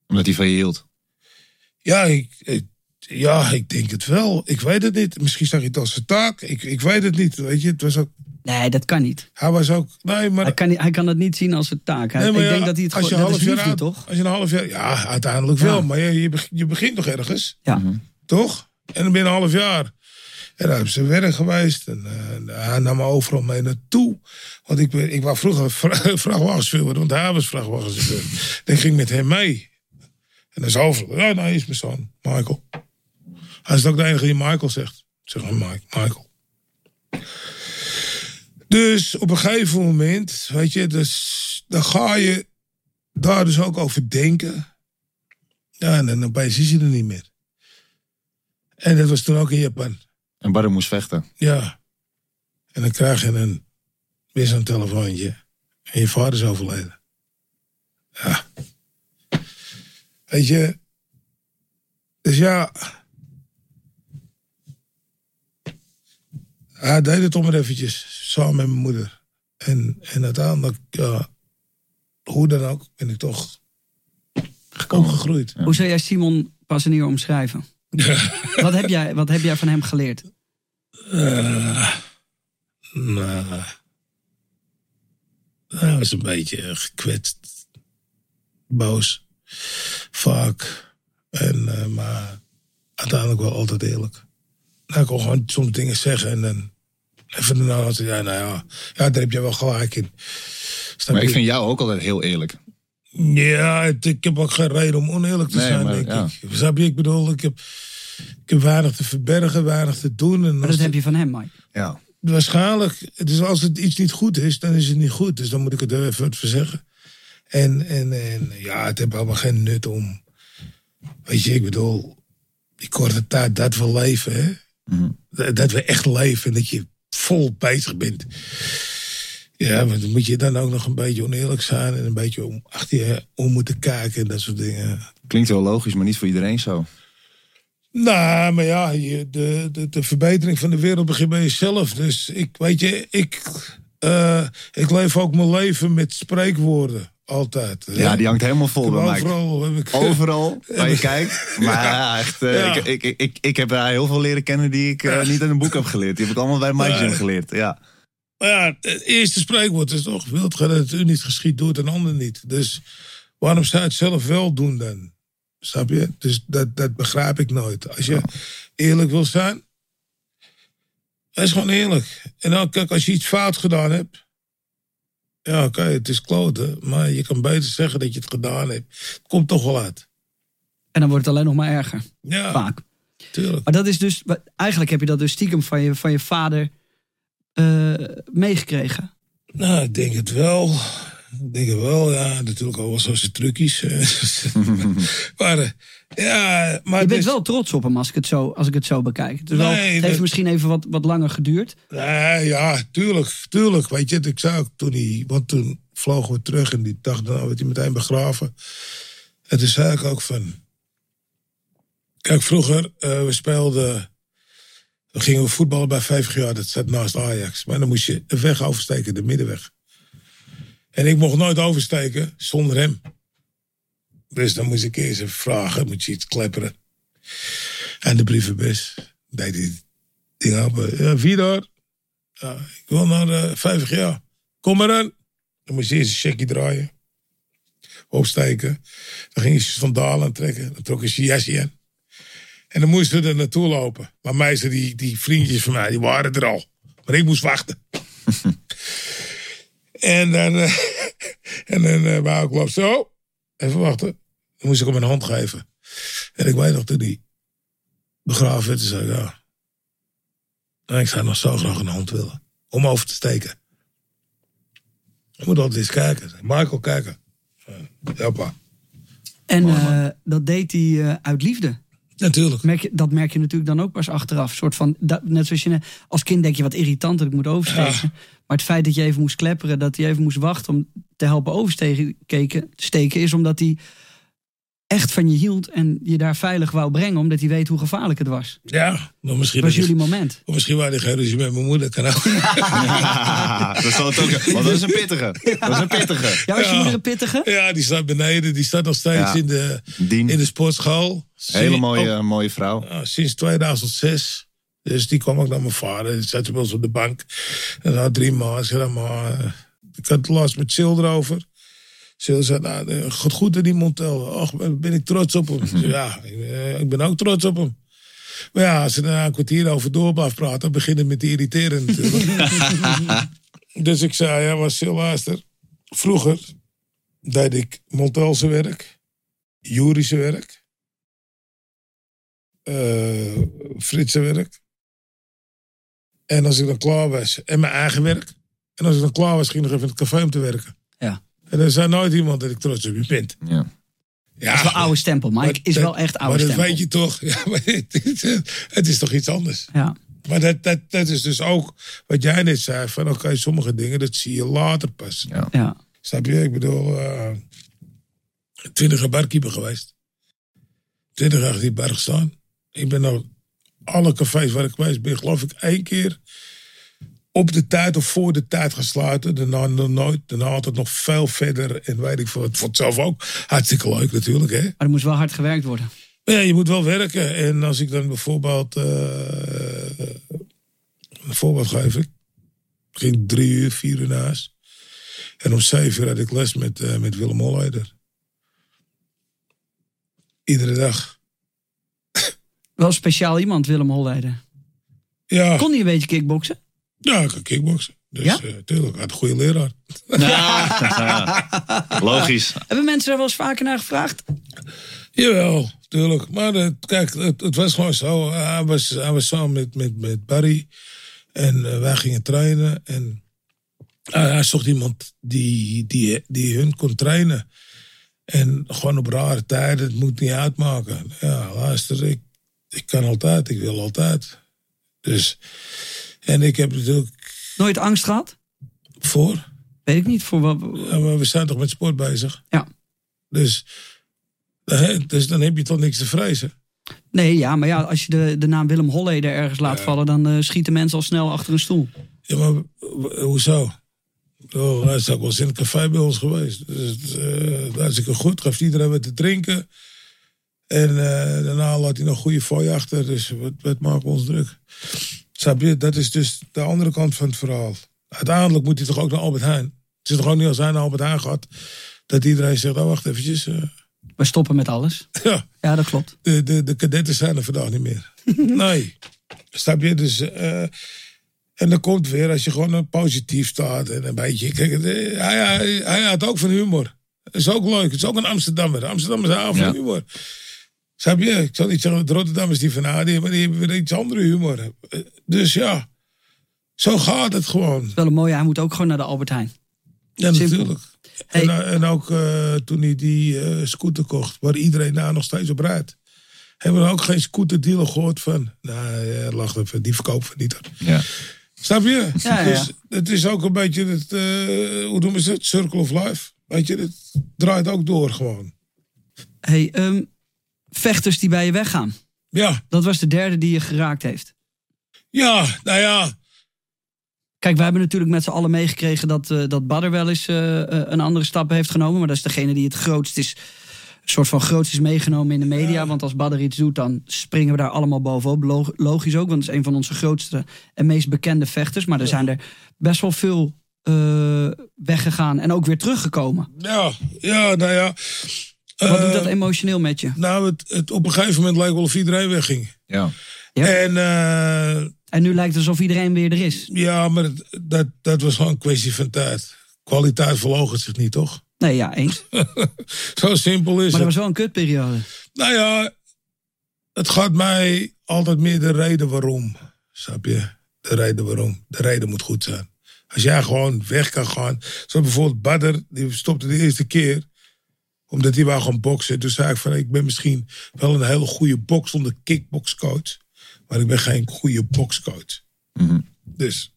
Omdat hij van je hield. Ja, ik, ik- ja, ik denk het wel. Ik weet het niet. Misschien zag je het als zijn taak. Ik, ik weet het niet. Weet je, het was ook, Nee, dat kan niet. hij was ook. Nee, maar. Hij kan, hij kan het niet zien als een taak. Hij, nee, maar ik ja, denk dat hij het als je Dat is half jaar liefde, toch? Als je een half jaar. Ja, uiteindelijk wel. Maar je, je, beg- je begint nog ergens. Ja. Toch? En dan binnen een half jaar. En dan hebben ze werk geweest. En eh, hij nam me overal mee naartoe. Want ik, ben- ik wou vroeger vra- vrachtwagenchauffeur. Want hij was vrachtwagenchauffeur. Dan ging ik met hem mee. En dan is overal. Ja, nou, hier is mijn zoon. Michael. Hij is ook de enige die Michael zegt. Zeg maar Mike, Michael. Dus op een gegeven moment, weet je, dus, dan ga je daar dus ook over denken. Ja, en dan opeens is hij er niet meer. En dat was toen ook in Japan. En Barre moest vechten. Ja. En dan krijg je een, weer zo'n telefoontje. En je vader is overleden. Ja. Weet je. Dus ja. Hij deed het om maar eventjes. Samen met mijn moeder. En, en uiteindelijk, ja. Hoe dan ook, ben ik toch opgegroeid. Hoe zou jij Simon Passanier omschrijven? wat, heb jij, wat heb jij van hem geleerd? Eh, nou, hij was een beetje gekwetst. Boos. Vaak. En, eh, maar uiteindelijk wel altijd eerlijk. Hij kon gewoon soms dingen zeggen en dan even hij, ja, nou ja, ja, daar heb je wel gelijk in. Snap Maar ik je? vind jou ook altijd heel eerlijk. Ja, het- ik heb ook geen reden om oneerlijk te Nee, zijn, maar denk ja. ik. Snap je? Ik bedoel, ik heb, ik heb weinig te verbergen, weinig te doen. En Maar dat heb je van hem, Mike. Ja. Waarschijnlijk. Dus als het iets niet goed is, dan is het niet goed. Dus dan moet ik het er even voor zeggen. En, en, en ja, het heeft allemaal geen nut om. Weet je, ik bedoel, die korte tijd dat we leven, hè? Dat- Dat we echt leven en dat je vol bezig bent. Ja, maar dan moet je dan ook nog een beetje oneerlijk zijn en een beetje om achter je om moeten kijken en dat soort dingen. Klinkt wel logisch, maar niet voor iedereen zo. Nou, maar ja, de, de, de verbetering van de wereld begint bij jezelf. Dus ik, weet je, ik, eh, ik leef ook mijn leven met spreekwoorden. Altijd. hè. Ja, die hangt helemaal vol bij mij. Overal heb ik... Overal waar je kijkt. Maar ja, echt, eh, Ja. Ik, ik, ik, ik heb daar heel veel leren kennen die ik eh, niet in een boek heb geleerd. Die heb ik allemaal bij Mike Jim Nee. geleerd. Ja. Maar ja, het eerste spreekwoord is toch... Wilt gij dat het u niet geschiet, doet een ander niet. Dus waarom zou je het zelf wel doen dan? Snap je? Dus dat, dat begrijp ik nooit. Als je eerlijk wil zijn... Wees gewoon eerlijk. En dan, kijk, als je iets fout gedaan hebt... Ja, oké, het is kloten. Maar je kan beter zeggen dat je het gedaan hebt. Het komt toch wel uit. En dan wordt het alleen nog maar erger. Ja, Vaak. tuurlijk. Maar dat is dus... Eigenlijk heb je dat dus stiekem van je, van je vader eh, meegekregen. Nou, ik denk het wel. Ik denk het wel, ja. Natuurlijk al wel zo zijn trucjes. maar eh, ja, maar Je bent dus- wel trots op hem als ik het zo, als ik het zo bekijk. Het, is wel, het heeft misschien even wat, wat langer geduurd. Nee, ja, tuurlijk, tuurlijk. Weet je, ik ook toen hij... Want toen vlogen we terug en die dag daarna werd hij meteen begraven. En toen zei ik ook van... Kijk, vroeger, eh, we speelden... Dan gingen we voetballen bij vijf jaar, dat zat naast Ajax. Maar dan moest je een weg oversteken, de middenweg. En ik mocht nooit oversteken zonder hem. Dus dan moest ik eerst even vragen, moet je iets klepperen. En de brievenbus, deed hij ding open. Ja, ja, ik wil naar uh, 50 jaar. Kom maar aan. Dan moest je eerst een checkje draaien. Opsteken. Dan ging je zijn sandalen aantrekken. Dan trok je zijn jasje aan. En dan moesten we er naartoe lopen. Maar meestal die, die vriendjes van mij, die waren er al. Maar ik moest wachten. en dan, eh, en dan uh, wou ik lopen. Zo, even wachten. Dan moest ik hem een hand geven. En ik weet nog toen die begraven werd, zei ik, ja. Nou, ik zou nog zo graag een hand willen. Om over te steken. Je moet altijd eens kijken. Michael, kijken. Ja, pa. En eh, dat deed hij uit liefde. Natuurlijk. Merk je, dat merk je natuurlijk dan ook pas achteraf. Soort van, dat, net zoals je als kind denk je wat irritant dat ik moet oversteken. Maar het feit dat je even moest klepperen, dat hij even moest wachten om te helpen oversteken steken, is omdat hij echt van je hield en je daar veilig wou brengen, omdat hij weet hoe gevaarlijk het was. Ja, maar misschien, Dat was jullie moment. of misschien waren die geen ruzie met mijn moeder. Kan ook. Ja, dat zal het ook. Want dat is een pittige. Dat is een pittige. Ja, was je moeder een pittige? Ja, die staat beneden. Die staat nog steeds Ja. in, de, Dien. in de sportschool. Hele mooie, Oh, mooie vrouw. ja, sinds 2006. Dus die kwam ook naar mijn vader. Die zat bij ons op de bank. En had drie maanden. Ik eh, ik had het laatst met Sil erover. Sil zei, nou, eh, goed in die Montel. Och, ben ik trots op hem. Zei, ja, ik, eh, ik ben ook trots op hem. Maar ja, als ze daar een kwartier over door blijft praten, dan begint het met te irriteren natuurlijk. dus ik zei, ja, maar Sil, luister. Vroeger deed ik Montelse werk, Jurische werk, Fritse werk. En als ik dan klaar was, en mijn eigen werk. En als ik dan klaar was, ging ik nog even in het café om te werken. En er zei nooit iemand dat ik trots op je ben. Ja. Ja, Dat is wel oude stempel. Mike maar is dat- wel echt oude Maar dat stempel. weet je toch. Ja, maar het, is, het is toch iets anders. Ja. Maar dat, dat, dat is dus ook wat jij net zei. Van oké, sommige dingen, dat zie je later pas. Ja. Ja. Snap je? Ik bedoel, eh twintig jaar barkeeper geweest. Twintig jaar die bar gestaan. Ik ben nou alle cafés waar ik geweest ben, geloof ik één keer op de tijd of voor de tijd gesluiten. Daarna nooit. Daarna altijd nog veel verder. En weet ik veel. Ik vond het zelf ook hartstikke leuk natuurlijk. Hè? Maar er moest wel hard gewerkt worden. Maar ja, je moet wel werken. En als ik dan bijvoorbeeld. eh, een voorbeeld geef ik. ging drie uur, vier uur naast. En om zeven uur had ik les met, eh, met Willem Holleder. Iedere dag. Wel speciaal iemand, Willem Holleder. Ja, Kon hij een beetje kickboksen? Ja ik kan kickboksen. Dus Ja? eh, tuurlijk, ik had een goede leraar. Logisch. Hebben mensen daar wel eens vaker naar gevraagd? Jawel, tuurlijk. Maar eh, kijk, het, het was gewoon zo. Hij was, hij was samen met, met, met Barry. En eh, wij gingen trainen. En eh, hij zocht iemand die, die, die hun kon trainen. En gewoon op rare tijden, het moet niet uitmaken. Ja, luister, ik, ik kan altijd, ik wil altijd. Dus, en ik heb natuurlijk Nooit angst gehad? voor. Weet ik niet. Voor wat, Ja, maar we zijn toch met sport bezig. ja. Dus, eh, dus dan heb je toch niks te vrezen. Nee, ja, maar ja, als je de, de naam Willem Holleder ergens laat vallen, dan eh, schieten mensen al snel achter een stoel. Ja, maar hoezo? Oh, hij is ook wel eens in het café bij ons geweest. Dus, eh daar is ik goed. Geeft iedereen wat te drinken. En eh, daarna laat hij nog goede fooi achter. Dus wat, wat maken we ons druk? Snap je? Dat is dus de andere kant van het verhaal. Uiteindelijk moet hij toch ook naar Albert Heijn. Het is toch ook niet als hij naar Albert Heijn gaat... dat iedereen zegt, oh wacht eventjes. eh, We stoppen met alles. ja, Ja, dat klopt. de, de, de kadetten zijn er vandaag niet meer. nee. Snap je? Dus, eh, en dan komt weer als je gewoon een positief staat en een beetje. Kijk, eh, hij, hij, hij had ook van humor. Dat is ook leuk. Het is ook een Amsterdammer. Amsterdammers houden van Ja. humor. Snap je? Ik zal niet zeggen dat Rotterdammers die van Aardie, maar die hebben weer iets andere humor. Eh, Dus ja, zo gaat het gewoon. Wel een mooie, hij moet ook gewoon naar de Albert Heijn. Ja, Simpel. natuurlijk. Hey. En, eh, en ook eh, toen hij die eh, scooter kocht, waar iedereen daar nog steeds op rijdt. Hebben we ook geen scooterdealer gehoord van. Nou, ja, lacht even, die verkoopt we niet. Ja. Snap je? Ja, ja, Dus het is ook een beetje het, eh, hoe noemen ze het? Circle of life. Weet je, het draait ook door gewoon. Hey, ehm, vechters die bij je weggaan. Ja, Dat was de derde die je geraakt heeft. ja, nou ja. Kijk, wij hebben natuurlijk met z'n allen meegekregen dat, eh dat Badder wel eens eh, eh, een andere stap heeft genomen. Maar dat is degene die het grootst is, een soort van grootst is meegenomen in de media. Want als Badder iets doet, dan springen we daar allemaal bovenop. Log- Logisch ook, want het is een van onze grootste en meest bekende vechters. Maar er zijn er best wel veel weggegaan en ook weer teruggekomen. Ja, ja, nou ja. Wat doet dat emotioneel met je? Nou, het, het, op een gegeven moment leek wel of iedereen wegging. Ja. Ja. En eh, En nu lijkt het alsof iedereen weer er is. ja, maar het- dat, dat was gewoon een kwestie van tijd. Kwaliteit verloogt zich niet, toch? Nee, ja, eens. Zo simpel is Maar dat het. was wel een kutperiode. Nou ja, het gaat mij altijd meer de reden waarom. Snap je? De reden waarom. De reden moet goed zijn. Als jij gewoon weg kan gaan. Zoals bijvoorbeeld Badder, die stopte de eerste keer. Omdat hij wou gaan boksen. Toen zei ik van, ik ben misschien wel een hele goede boksende kickboxcoach. Maar ik ben geen goede boxcoach. Mhm. Dus,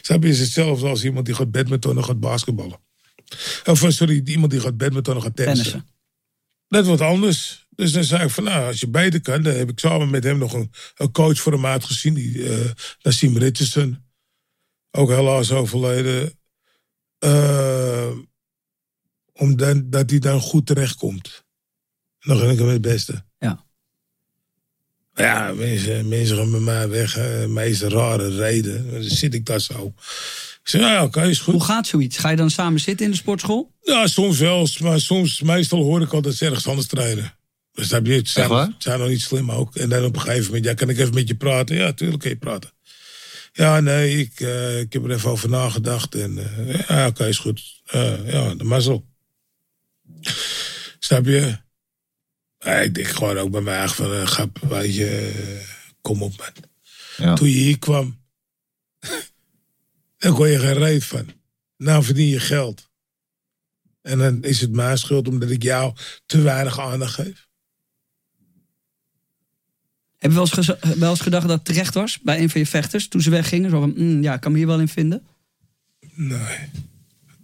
snap je, is hetzelfde als iemand die gaat badmintonnen gaat basketballen. Of eh, sorry, iemand die gaat badmintonnen gaat tennissen. Tennissen. Dat wordt anders. Dus dan zei ik van, nou, als je beide kan, dan heb ik samen met hem nog een, een coach voor hem uitgezien, die eh Nassim Richardson. Ook helaas overleden. Eh, omdat dat hij dan goed terechtkomt. Dan gun ik hem het beste. Ja. Maar Ja, mensen, mensen gaan met mij weg. eh meest rare reden. Dan zit ik daar zo. Ik zeg, nou ja, oké, is goed. Hoe gaat zoiets? Ga je dan samen zitten in de sportschool? Ja, soms wel. Maar soms, meestal hoor ik altijd ergens anders trainen. Dus dat je, het zijn, zijn nog niet slim ook. En dan op een gegeven moment, ja, kan ik even met je praten? Ja, tuurlijk kan je praten. Ja, nee, ik, eh, ik heb er even over nagedacht. En eh, ja, oké, is goed. Eh, ja, de mazzel. Snap je? Ik denk gewoon ook bij mij eigen van, eh, grap, weet je, eh, kom op man. Ja. Toen je hier kwam, dan kon je geen reet van. Nou verdien je geld. En dan is het mijn schuld omdat ik jou te weinig aandacht geef. Heb je wel eens, wel eens gedacht dat het terecht was bij een van je vechters toen ze weggingen? Zo van, mm, ja, ik kan me hier wel in vinden. Nee,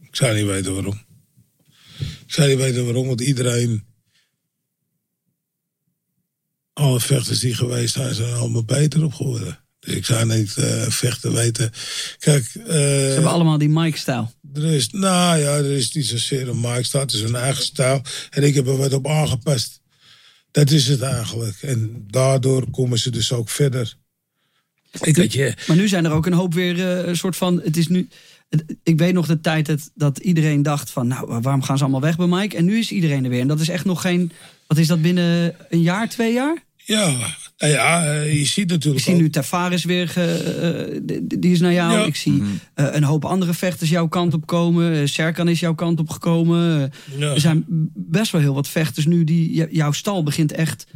ik zou niet weten waarom. Ik zou niet weten waarom, want iedereen... Alle vechters die geweest zijn, zijn allemaal beter op geworden. Dus ik zou niet eh, vechten weten. Kijk, eh, Ze hebben allemaal die Mike-stijl. Er is, nou ja, er is niet zozeer een Mike staat, het is een eigen stijl. En ik heb er wat op aangepast. Dat is het eigenlijk. En daardoor komen ze dus ook verder. Ik weet je, Maar nu zijn er ook een hoop weer eh, een soort van. Het is nu. Ik weet nog de tijd dat, dat iedereen dacht van. Nou, waarom gaan ze allemaal weg bij Mike? En nu is iedereen er weer. En dat is echt nog geen. Wat is dat binnen een jaar, twee jaar? ja, nou ja, eh, je ziet Ik natuurlijk zie ook- nu Tavares weer. ge- eh, die- is naar jou. Ja. Ik zie eh, een hoop andere vechters jouw kant op komen. Eh, Serkan is jouw kant op gekomen. Eh, Ja. Er zijn best wel heel wat vechters nu. die Jouw stal begint echt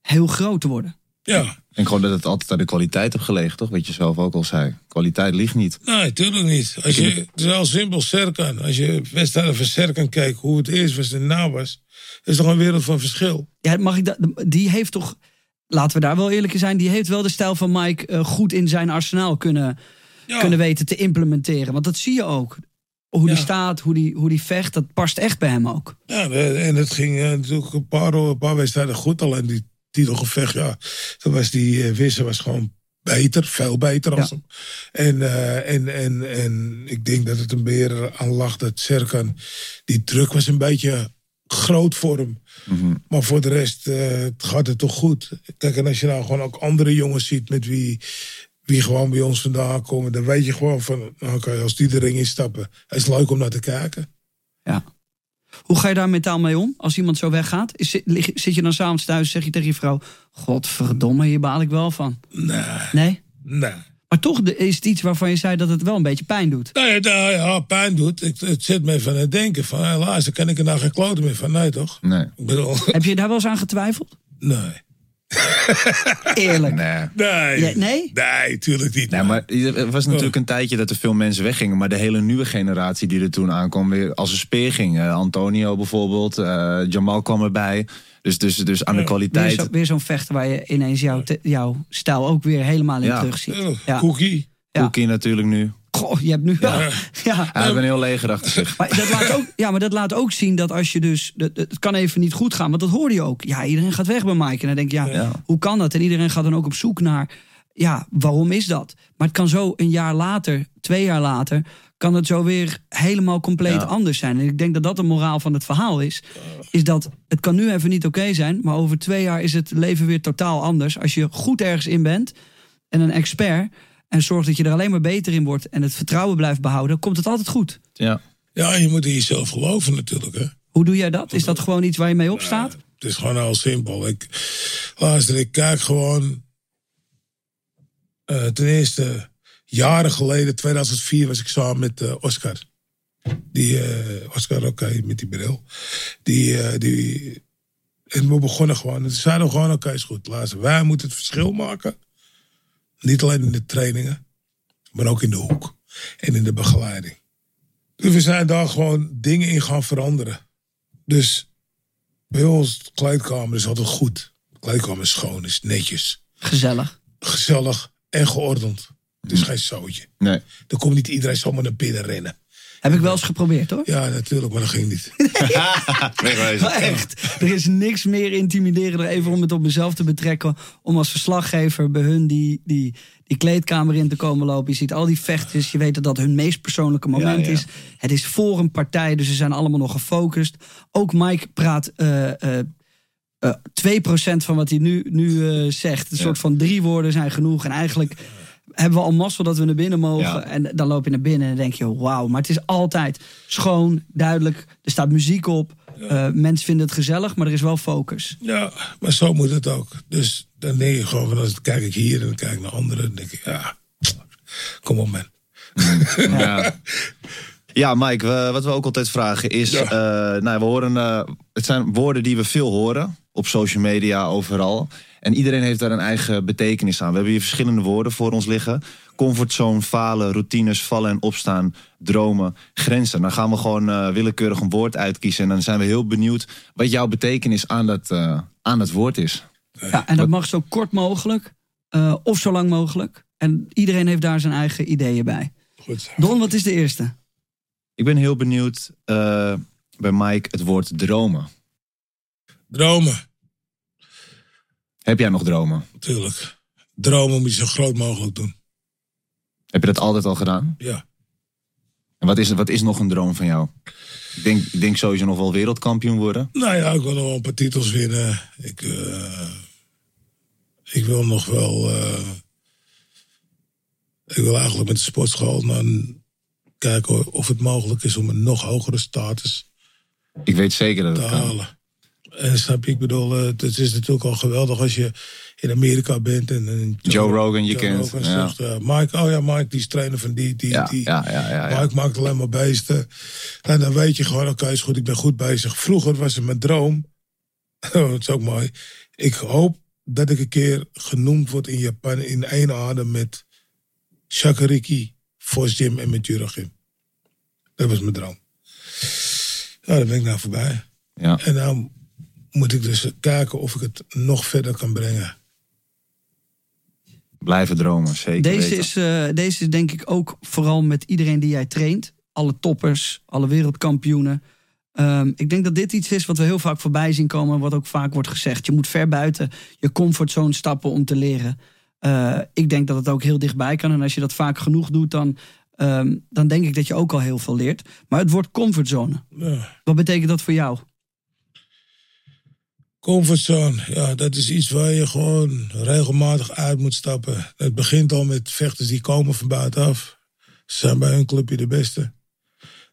heel groot te worden. Ja, Denk gewoon dat het altijd aan de kwaliteit heb gelegen, toch? Wat je zelf ook al zei. Kwaliteit ligt niet. nee, tuurlijk niet. Als je, het is simpel, Serkan. Als je wedstrijden van Serkan kijkt, hoe het eerst was en na was, is toch een wereld van verschil. Ja, mag ik dat? Die heeft toch. Laten we daar wel eerlijk in zijn. Die heeft wel de stijl van Mike eh, goed in zijn arsenaal kunnen, Ja, kunnen weten te implementeren. Want dat zie je ook. Hoe die Ja. staat, hoe die, hoe die vecht, dat past echt bij hem ook. Ja, en het ging eh, natuurlijk een paar, een paar wedstrijden goed. Alleen die titelgevecht, ja, toen was die uh, Wisse was gewoon beter, veel beter als Ja. hem. En, eh, en, en, en ik denk dat het een meer aan lag dat Serkan, die druk was een beetje groot voor hem. Maar voor de rest eh, gaat het toch goed. Kijk, en als je nou gewoon ook andere jongens ziet met wie, wie gewoon bij ons vandaan komen, dan weet je gewoon van, oké, als die de ring instappen, het is leuk om naar te kijken. Ja. Hoe ga je daar mentaal mee om als iemand zo weggaat? Is, zit, lig- zit je dan s'avonds thuis zeg je tegen je vrouw... Godverdomme, hier baal ik wel van. Nee, Nee? nee. Maar toch is het iets waarvan je zei dat het wel een beetje pijn doet. Nee, nou ja, pijn doet. Ik, het zit me van het denken van, helaas, dan kan ik er nou geen kloten meer van. Nee, toch? Nee. Ik bedoel, Heb je daar wel eens aan getwijfeld? nee. Eerlijk. Nee. Nee. Ja, nee? Nee, tuurlijk niet. Nee, maar er was natuurlijk een tijdje dat er veel mensen weggingen. Maar de hele nieuwe generatie die er toen aankwam weer als een speer ging. Eh, Antonio bijvoorbeeld, eh, Jamal kwam erbij. Dus, dus, dus aan de Weer kwaliteit. zo- weer zo'n vechter waar je ineens jouw, te- jouw stijl ook weer helemaal in Ja. terug ziet. Tuurlijk. Ja. Cookie. Ja. Cookie natuurlijk nu. Goh, je hebt nu wel. Ja. Hij heeft een heel leger achter zich. Maar dat laat ook, ja, maar dat laat ook zien dat als je dus. dat- Het kan even niet goed gaan, want dat hoorde je ook. Ja, iedereen gaat weg bij Mike. En dan denk je, ja, Ja. hoe kan dat? En iedereen gaat dan ook op zoek naar. Ja, waarom is dat? Maar het kan zo een jaar later, twee jaar later. kan het zo weer helemaal compleet Ja. anders zijn. En ik denk dat dat de moraal van het verhaal is. Is dat het kan nu even niet oké zijn. Maar over twee jaar is het leven weer totaal anders. Als je goed ergens in bent en een expert. En zorgt dat je er alleen maar beter in wordt. en het vertrouwen blijft behouden. komt het altijd goed. Ja. Ja, je moet in jezelf geloven natuurlijk, hè. Hoe doe jij dat? Is dat gewoon iets waar je mee opstaat? Het is gewoon heel simpel. Ik, luister, ik kijk gewoon. eh, ten eerste, jaren geleden, 2004, was ik samen met eh, Oscar. Die, eh, Oscar, oké, met die bril. Die, die, en we begonnen gewoon. En toen zeiden we gewoon, oké, is goed. Luister, wij moeten het verschil maken. Niet alleen in de trainingen, maar ook in de hoek. En in de begeleiding. Dus we zijn daar gewoon dingen in gaan veranderen. Dus bij ons, de kleedkamer is altijd goed. De kleedkamer is schoon, is netjes, Gezellig. gezellig en geordend. Het is geen zootje. Nee. Er komt niet iedereen zomaar naar binnen rennen. Heb ik wel eens geprobeerd hoor. Ja, natuurlijk, maar dat ging niet. Wegwezen. Maar echt, er is niks meer intimiderender, even om het op mezelf te betrekken, om als verslaggever bij hun die, die, die kleedkamer in te komen lopen. Je ziet al die vechters, je weet dat dat hun meest persoonlijke moment Ja, ja. is. Het is voor een partij, dus ze zijn allemaal nog gefocust. Ook Mike praat eh, eh, eh, 2% van wat hij nu, nu eh, zegt. Een Ja. soort van drie woorden zijn genoeg. En eigenlijk hebben we al mazzel dat we naar binnen mogen. Ja. En dan loop je naar binnen en dan denk je, wauw. Maar het is altijd schoon, duidelijk. Er staat muziek op. Eh, mensen vinden het gezellig, maar er is wel focus. Ja, maar zo moet het ook. Dus dan denk je gewoon, van, dan kijk ik hier en dan kijk ik naar anderen. Dan denk ik, ja, kom op man. Ja. Ja, Mike, we- wat we ook altijd vragen is... Ja. eh, nou, we horen, eh, het zijn woorden die we veel horen. Op social media, overal. En iedereen heeft daar een eigen betekenis aan. We hebben hier verschillende woorden voor ons liggen. Comfortzone, falen, routines, vallen en opstaan, dromen, grenzen. Dan gaan we gewoon eh, willekeurig een woord uitkiezen. En dan zijn we heel benieuwd wat jouw betekenis aan dat, eh, aan dat woord is. Ja, en dat mag zo kort mogelijk eh, of zo lang mogelijk. En iedereen heeft daar zijn eigen ideeën bij. Goed. Don, wat is de eerste? Ik ben heel benieuwd eh, bij Mike het woord dromen. Dromen, Heb jij nog dromen? natuurlijk. Dromen moet je zo groot mogelijk doen. Heb je dat altijd al gedaan? Ja. En wat is, wat is nog een droom van jou? Ik denk, ik denk sowieso nog wel wereldkampioen worden. Nou ja, ik wil nog wel een paar titels winnen. Ik, eh, ik wil nog wel. eh, ik wil eigenlijk met de sportschool dan kijken of het mogelijk is om een nog hogere status Ik weet zeker dat te het kan. halen. En snap je, ik bedoel, eh, het is natuurlijk al geweldig als je in Amerika bent en, en Joe Rogan, je Joe kent, Rogan ja. eh, Mike, oh ja, Mike, die is trainer van die, die, Ja, die. ja. Mike maakt alleen maar beesten. En dan weet je gewoon, oké, is goed, ik ben goed bezig. Vroeger was het mijn droom. Oh, dat is ook mooi. Ik hoop dat ik een keer genoemd word in Japan in één adem met Shakariki, Vos Gym en met Juragim. Dat was mijn droom. Nou, daar ben ik nou voorbij. Ja. En nou moet ik dus kijken of ik het nog verder kan brengen. Blijven dromen, zeker Deze weten. is, eh, deze is denk ik ook vooral met iedereen die jij traint. Alle toppers, alle wereldkampioenen. Ehm, ik denk dat dit iets is wat we heel vaak voorbij zien komen. Wat ook vaak wordt gezegd. Je moet ver buiten je comfortzone stappen om te leren. Eh, ik denk dat het ook heel dichtbij kan. En als je dat vaak genoeg doet, dan, ehm, dan denk ik dat je ook al heel veel leert. Maar het woord comfortzone. Ja. Wat betekent dat voor jou? Comfortzone, ja, dat is iets waar je gewoon regelmatig uit moet stappen. Het begint al met vechters die komen van buitenaf. Ze zijn bij hun clubje de beste.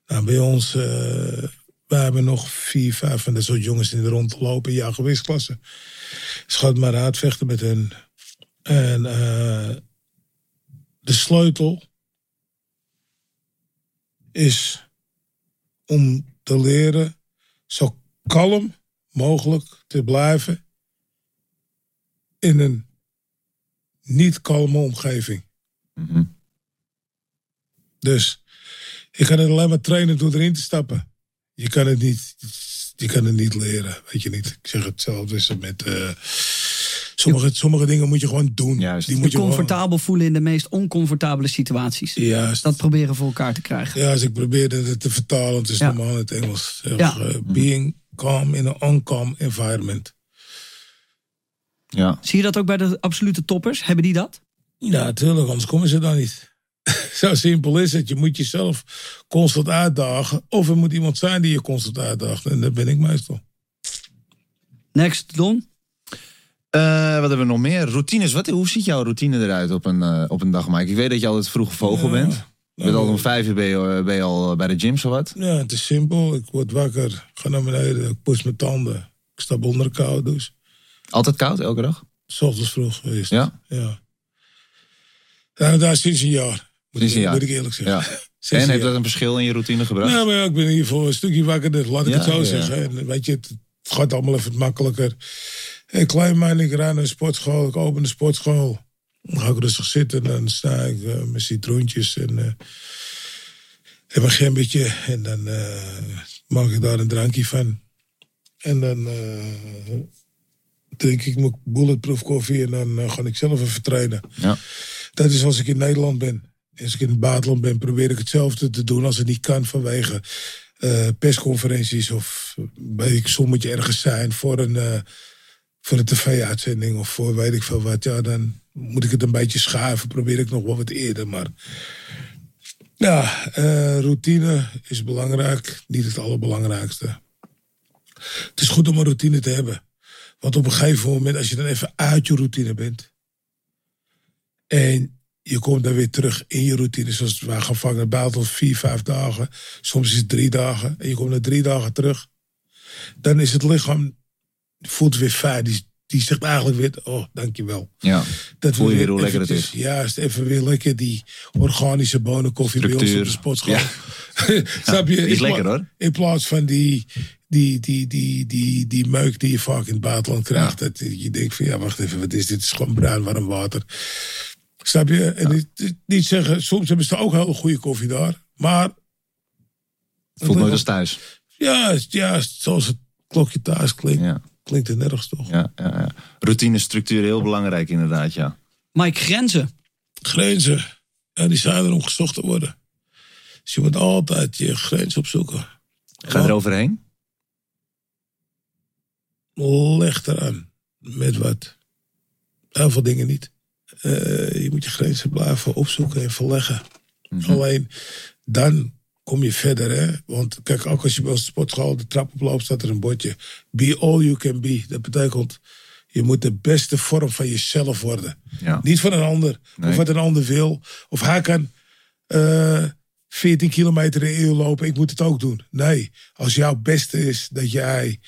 Nou, bij ons, eh wij hebben nog vier, vijf van dat soort jongens in de rond lopen, ja, gewichtsklasse. Schat maar uit, vechten met hen. En eh, de sleutel is om te leren zo kalm mogelijk te blijven in een niet kalme omgeving. Mhm. Dus je kan het alleen maar trainen door erin te stappen. Je kan het niet, je kan het niet leren, weet je niet. Ik zeg hetzelfde is het met eh, sommige, sommige dingen moet je gewoon doen. Juist. Die Je moet je gewoon- comfortabel voelen in de meest oncomfortabele situaties. Juist. Dat proberen voor elkaar te krijgen. Ja, als ik probeerde het te vertalen, het is Ja. normaal in het Engels. Zeg, Ja. eh, being calm in an uncalm environment. Ja. Zie je dat ook bij de absolute toppers? Hebben die dat? Ja, natuurlijk, anders komen ze dan niet. Zo simpel is het. Je moet jezelf constant uitdagen. Of er moet iemand zijn die je constant uitdaagt. En dat ben ik meestal. Next, Don. Eh, wat hebben we nog meer? Routines. Wat, hoe ziet jouw routine eruit op een, eh, op een dag, Mike? Ik weet dat je altijd vroeg vogel bent. Nou, al om vijf uur ben je, eh, ben je al bij de gym, zo wat? Ja, het is simpel. Ik word wakker, ga naar beneden, ik poets mijn tanden. Ik stap onder de koude douche. Altijd koud, elke dag? S ochtends vroeg geweest. Ja? Ja. Ja, daar sinds een jaar. Moet, Sinds een jaar. moet ik eerlijk zeggen. Ja. En heeft dat een verschil in je routine gebracht? Ja, maar ja, ik ben ieder geval een stukje wakkerder, laat ik Ja, het zo zeggen. En weet je, het, het gaat allemaal even makkelijker. Ik klein man, ik rijd naar de sportschool, ik open de sportschool. Dan ga ik rustig zitten en dan sta ik eh, met citroentjes en, eh en mijn gembetje. En dan eh, maak ik daar een drankje van. En dan eh, drink ik mijn bulletproof koffie en dan eh, ga ik zelf even trainen. Ja. Dat is als ik in Nederland ben. Als ik in het buitenland ben, probeer ik hetzelfde te doen als het niet kan vanwege eh, persconferenties of weet ik, sommetje ergens zijn voor een, eh, voor een tv-uitzending of voor weet ik veel wat. Ja, dan moet ik het een beetje schuiven. Probeer ik nog wel wat eerder. Maar ja, eh, routine is belangrijk. Niet het allerbelangrijkste. Het is goed om een routine te hebben. Want op een gegeven moment, als je dan even uit je routine bent. En je komt dan weer terug in je routine. Zoals wij gaan vangen buiten vier, vijf dagen. Soms is het drie dagen. En je komt na drie dagen terug. Dan is het lichaam, voelt weer fijn. Die, die zegt eigenlijk weer, oh, dankjewel. Ja. Dat Voel je we weer hoe lekker het is. Juist, even weer lekker die organische bonenkoffie bij ons op de sportschool. Ja. Snap je? Is lekker, hoor. In plaats van die, die, die, die, die, die meuk die je vaak in het buitenland krijgt. Dat je denkt van, ja, wacht even, wat is dit? Het is gewoon bruin warm water. Snap je? En niet, niet zeggen, soms hebben ze ook hele goede koffie daar. Maar Voelt nooit als thuis. ja, ja, zoals het klokje thuis klinkt, Ja, klinkt het nergens toch. ja, ja, ja. Routine, structuur, heel belangrijk inderdaad, ja. Mike, grenzen. Grenzen, ja, die zijn er om gezocht te worden. Dus je moet altijd je grens opzoeken. Ga er overheen. Leg eraan. Met wat? Heel veel dingen niet. Eh, je moet je grenzen blijven opzoeken en verleggen. Alleen dan kom je verder. Hè? Want kijk, ook als je bij de sportschool de trap oploopt, staat er een bordje. Be all you can be. Dat betekent, je moet de beste vorm van jezelf worden. Ja. Niet van een ander. Nee. Of wat een ander wil. Of hij kan eh 14 kilometer in een uur lopen. Ik moet het ook doen. Nee, als jouw beste is dat jij...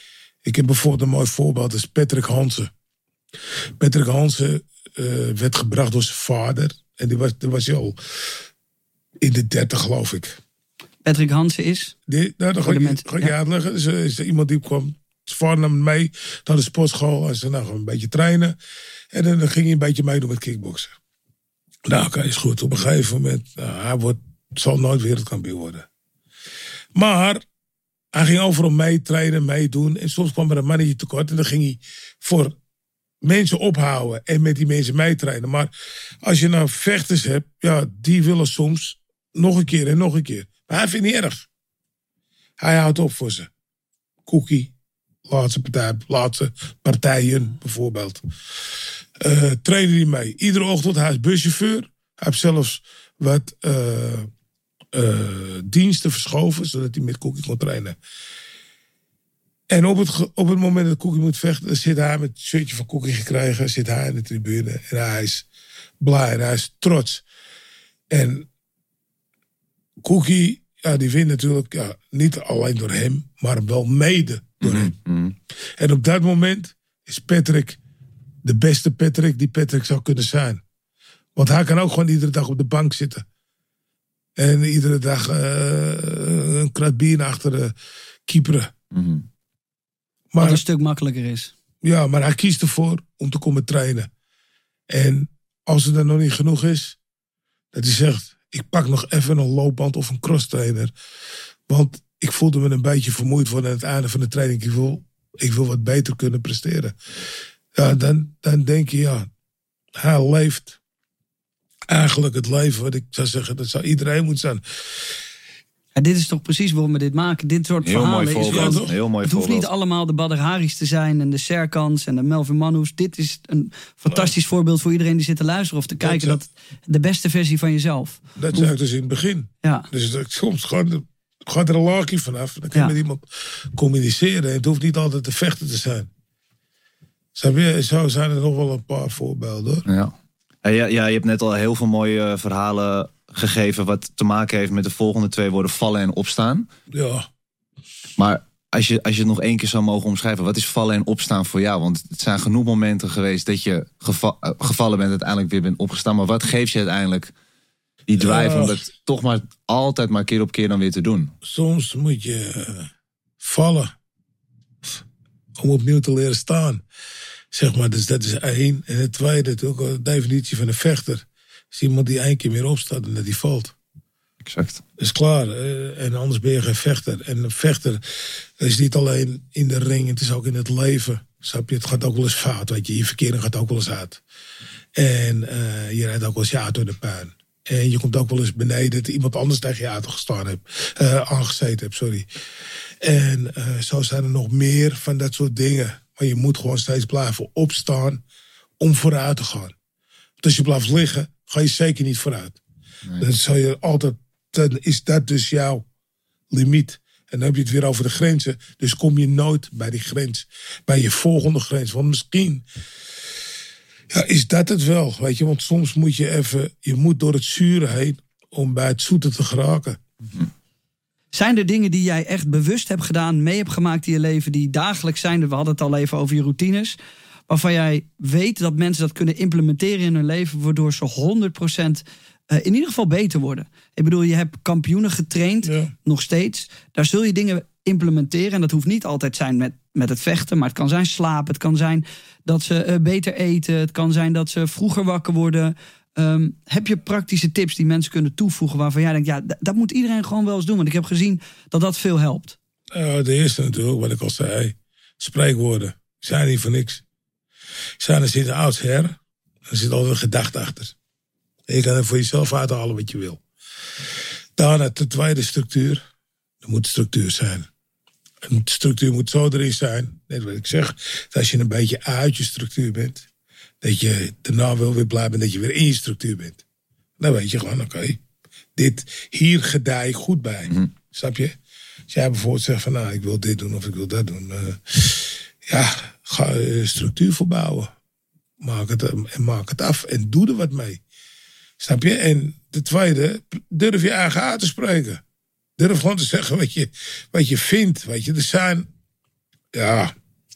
Ik heb bijvoorbeeld een mooi voorbeeld. Dat is Patrick Hansen. Patrick Hansen eh, werd gebracht door zijn vader. En die was, die was al in de 30 geloof ik. Patrick Hansen is. Die, nou, dan ga Voor de ik, mensen, ga ik je ja. uitleggen. Dus, eh, is er iemand die kwam, zijn vader nam hem mee naar de sportschool. En ze nou, een beetje trainen. En dan, dan ging hij een beetje meedoen met kickboksen. Nou, oké, is goed. Op een gegeven moment, nou, hij wordt, zal nooit wereldkampioen worden. Maar hij ging overal mee trainen, meedoen. En soms kwam er een mannetje tekort. En dan ging hij voor mensen ophouden en met die mensen meetrainen. Maar als je nou vechters hebt, ja, die willen soms nog een keer en nog een keer. Maar hij vindt niet erg. Hij houdt op voor ze. Cookie, laatste partij, laatste partijen bijvoorbeeld. Eh trainen die mee. Iedere ochtend, hij is buschauffeur. Hij heeft zelfs wat eh, eh, diensten verschoven, zodat hij met Cookie kon trainen. En op het, op het moment dat Cookie moet vechten, zit hij met het shirtje van Cookie gekregen, zit hij in de tribune. En hij is blij en hij is trots. En Cookie, ja, die wint natuurlijk ja, niet alleen door hem, maar wel mede door hem. Mhm. En op dat moment is Patrick de beste Patrick die Patrick zou kunnen zijn. Want hij kan ook gewoon iedere dag op de bank zitten. En iedere dag eh, een krat bier naar achteren keeperen. Mhm. Wat Maar, een stuk makkelijker is. ja, maar hij kiest ervoor om te komen trainen. En als het dan nog niet genoeg is, dat hij zegt: Ik pak nog even een loopband of een crosstrainer. Want ik voelde me een beetje vermoeid worden aan het einde van de training. Ik wil, ik wil wat beter kunnen presteren. Ja, dan, dan denk je, ja, hij leeft eigenlijk het leven wat ik zou zeggen, dat zou iedereen moeten zijn. Ja, dit is toch precies waarom we dit maken. Dit soort Heel verhalen mooi is voorbeeld. Ja? Heel mooi Het hoeft niet allemaal de Badr Haris te zijn en de Serkans en de Melvin Manhoes. Dit is een fantastisch voorbeeld voor iedereen die zit te luisteren of te kijken. Dat- Dat de beste versie van jezelf. Dat zei ik dus in het begin. Ja, Dus dat, soms gewoon, gaat er een laagje vanaf. Dan kan je Ja. met iemand communiceren. En het hoeft niet altijd te vechten te zijn. Zo zijn er nog wel een paar voorbeelden hoor. Ja. Ja, ja, ja, je hebt net al heel veel mooie eh, verhalen gegeven wat te maken heeft met de volgende twee woorden vallen en opstaan. Ja. Maar als je, als je het nog één keer zou mogen omschrijven, wat is vallen en opstaan voor jou? Want het zijn genoeg momenten geweest dat je geva- eh, gevallen bent, uiteindelijk weer bent opgestaan. Maar wat geeft je uiteindelijk die drive Ja. om dat toch maar altijd maar keer op keer dan weer te doen? Soms moet je eh, vallen. Om opnieuw te leren staan. Zeg maar, dus dat is één. En het tweede, ook de definitie van een vechter. Is iemand die één keer meer opstaat en dat hij valt. Exact. is klaar. en anders ben je geen vechter. En een vechter is niet alleen in de ring, het is ook in het leven. Snap je? Het gaat ook wel eens fout. Weet je, je verkering gaat ook wel eens uit. En eh, je rijdt ook wel eens je in de puin. En je komt ook wel eens beneden dat iemand anders tegen je auto gestaan hebt. eh, aangezeten hebt, sorry. En eh, zo zijn er nog meer van dat soort dingen. Maar je moet gewoon steeds blijven opstaan om vooruit te gaan. Want als je blijft liggen, ga je zeker niet vooruit. Dan zal je altijd, dan is dat dus jouw limiet. En dan heb je het weer over de grenzen. Dus kom je nooit bij die grens. Bij je volgende grens. Want misschien ja, is dat het wel. Weet je, want soms moet je even, je moet door het zure heen om bij het zoete te geraken. Zijn er dingen die jij echt bewust hebt gedaan, mee hebt gemaakt in je leven, die dagelijks zijn? We hadden het al even over je routines. Waarvan jij weet dat mensen dat kunnen implementeren in hun leven, waardoor ze 100% eh, in ieder geval beter worden. Ik bedoel, je hebt kampioenen getraind, Ja. nog steeds. Daar zul je dingen implementeren. En dat hoeft niet altijd zijn met, met het vechten, maar het kan zijn slapen. Het kan zijn dat ze eh, beter eten. Het kan zijn dat ze vroeger wakker worden. Ehm, heb je praktische tips die mensen kunnen toevoegen waarvan jij denkt, ja, dat moet iedereen gewoon wel eens doen. Want ik heb gezien dat dat veel helpt. Uh, de eerste natuurlijk, wat ik al zei. Spreekwoorden. Zijn niet voor niks. Zijn er zit een oudsher. Er zit altijd een gedachte achter. En je kan er voor jezelf uithalen wat je wil. Daarna de tweede structuur. Er moet structuur zijn. Een structuur moet zo erin zijn. Net wat ik zeg. Dat als je een beetje uit je structuur bent. Dat je daarna wel weer blij bent dat je weer in je structuur bent. Dan weet je gewoon, oké. dit, hier gedij ik goed bij. Snap je? Als jij bijvoorbeeld zegt van, nou, ik wil dit doen of ik wil dat doen. eh, ja, ga eh, structuur verbouwen. Maak het, eh, en maak het af en doe er wat mee. Snap je? En de tweede, durf je eigen uit te spreken. Durf gewoon te zeggen wat je, wat je vindt. Weet je, er zijn, ja,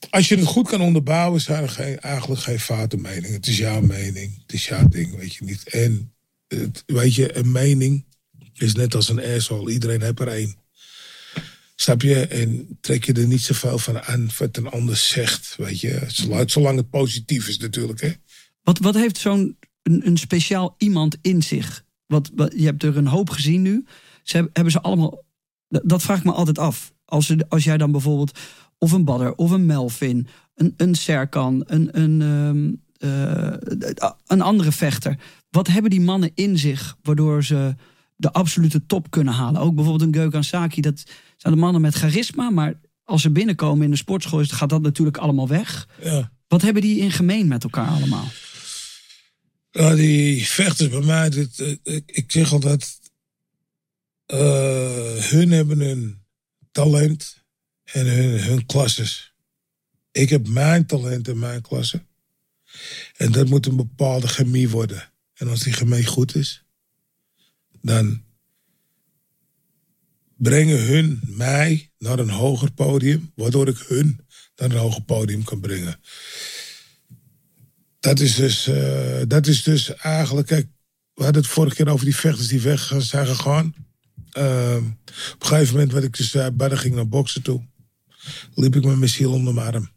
als je het goed kan onderbouwen, zijn er geen, eigenlijk geen foute meningen. Het is jouw mening, het is jouw ding, weet je niet. En, weet je, een mening is net als een asshole. Iedereen heeft er één. Snap je? En trek je er niet zoveel van aan wat een ander zegt, weet je. Zolang, zolang het positief is natuurlijk, hè. Wat, wat heeft zo'n een, een speciaal iemand in zich? Wat, wat, je hebt er een hoop gezien nu. Ze hebben, hebben ze allemaal. Dat, vraag ik me altijd af. Als, ze, als jij dan bijvoorbeeld. Of een Badder, of een Melvin, een, een Serkan, een, een, ehm, eh, een andere vechter. Wat hebben die mannen in zich waardoor ze de absolute top kunnen halen? Ook bijvoorbeeld een Gökhan Saki. Dat zijn de mannen met charisma. Maar als ze binnenkomen in de sportschool, is- gaat dat natuurlijk allemaal weg. Ja. Wat hebben die in gemeen met elkaar allemaal? Die vechters bij mij, dit, eh, ik, ik zeg altijd, eh, hun hebben hun talent en hun, hun klasses. Ik heb mijn talent en mijn klasse. En dat moet een bepaalde chemie worden. En als die chemie goed is, dan brengen hun mij naar een hoger podium, waardoor ik hun naar een hoger podium kan brengen. Dat is dus, eh, dat is dus eigenlijk, kijk, we hadden het vorige keer over die vechters die weg zijn gegaan. Ehm, op een gegeven moment, wat ik dus zei, Badden ging naar boksen toe. Liep ik met mijn ziel onder mijn arm.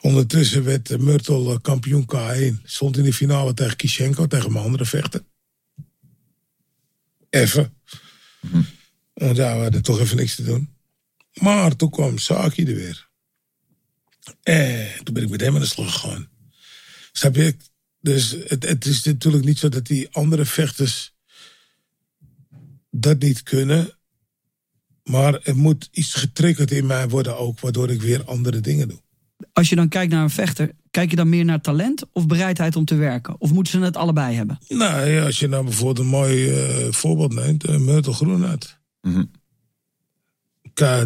Ondertussen werd eh, Myrtle eh, kampioen K1. Stond in de finale tegen Kishenko, tegen mijn andere vechter. Even. Want ja, we hadden toch even niks te doen. Maar toen kwam Saki er weer. En toen ben ik met hem aan de slag gegaan. Je? Dus het, het is natuurlijk niet zo dat die andere vechters dat niet kunnen. Maar er moet iets getriggerd in mij worden ook, waardoor ik weer andere dingen doe. Als je dan kijkt naar een vechter, kijk je dan meer naar talent of bereidheid om te werken? Of moeten ze het allebei hebben? Nou ja, als je nou bijvoorbeeld een mooi eh, voorbeeld neemt, uh, Myrtle. Mhm.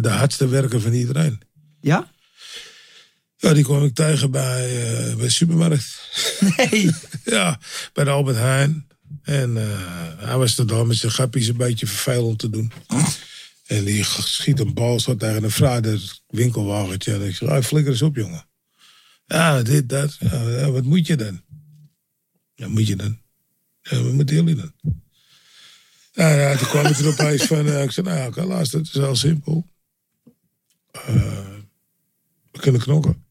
De hardste werker van iedereen. Ja? Ja, die kwam ik tegen bij, eh, bij de supermarkt. Nee. Ja, bij de Albert Heijn. En eh, hij was er dan met zijn grappies een beetje vervelend te doen. En die schiet een bal zo tegen een vrouw dat winkelwagentje. En ik zeg, flikker eens op, jongen. Ja, dit, dat. Wat moet je dan? Ja, moet je dan? Ja, wat moeten jullie dan? Nou ja, toen kwam het er opeens van... eh, ik zei, nou, oké, luister, het is heel simpel. Eh, we kunnen knokken.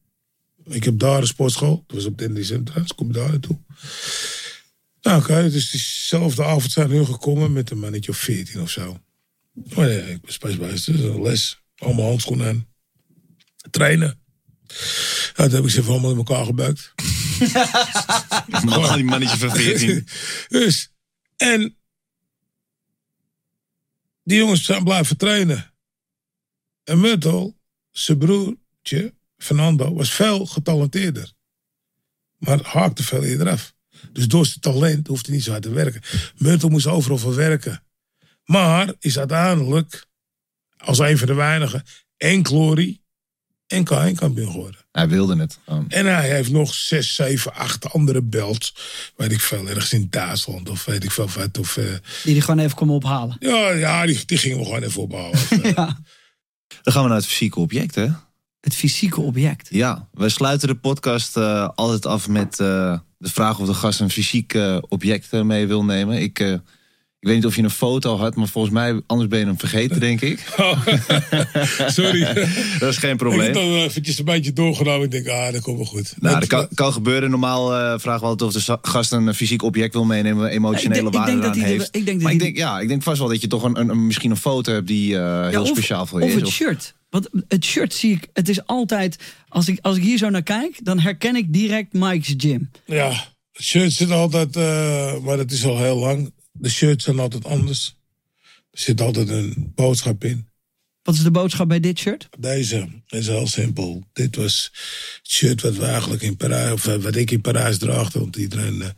Ik heb daar een sportschool. Dat was op Dendy Centra. Dus kom daar naartoe. Nou, oké, dus diezelfde avond zijn hun gekomen met een mannetje of 14 of zo. Maar ja, ik was bij dus les. Allemaal handschoenen aan. Trainen. Ja, toen heb ik ze allemaal in elkaar gebuikt. Man, die mannetje van 14. dus, en die jongens zijn blijven trainen. En Myrtle, zijn broertje, Fernando, was veel getalenteerder. Maar haakte veel eerder af. Dus door zijn talent hoefde hij niet zo hard te werken. Myrtle moest overal voor werken. Maar is uiteindelijk, als een van de weinigen, en Glory en K1 kampioen geworden. Hij wilde het. gewoon. En hij heeft nog zes, zeven, acht andere belts. Weet ik veel, ergens in Duitsland of weet ik veel wat. Of, eh, Die die gewoon even komen ophalen. ja, ja die, die gingen we gewoon even ophalen. Ja. Dan gaan we naar het fysieke object, hè? Het fysieke object. Ja, wij sluiten de podcast eh, altijd af met eh, de vraag of de gast een fysiek eh, object eh, mee wil nemen. Ik, eh, ik weet niet of je een foto had, maar volgens mij, anders ben je hem vergeten, denk ik. Sorry. Dat is geen ik heb probleem. dan eventjes een beetje doorgenomen. Ik denk, ah, dat komt wel goed. Nou, Dat- kan, kan gebeuren. Normaal eh, vragen we altijd of de gast een fysiek object wil meenemen, emotionele Ik denk- ik waarde denk dat eraan hij er- heeft. ik denk dat maar ik denk, ja, ik denk vast wel dat je toch een, een, een- misschien een foto hebt die eh, heel of, speciaal voor je of is. het Of- shirt. Want het shirt zie ik, het is altijd, als ik, als ik hier zo naar kijk, dan herken ik direct Mike's Gym. Ja, de shirts zitten altijd, eh, maar dat is al heel lang. De shirts zijn altijd anders. Er zit altijd een boodschap in. Wat is de boodschap bij dit shirt? Deze is heel simpel. Dit was het shirt wat we eigenlijk in Parijs, of eh, wat ik in Parijs draagde, want iedereen. eh.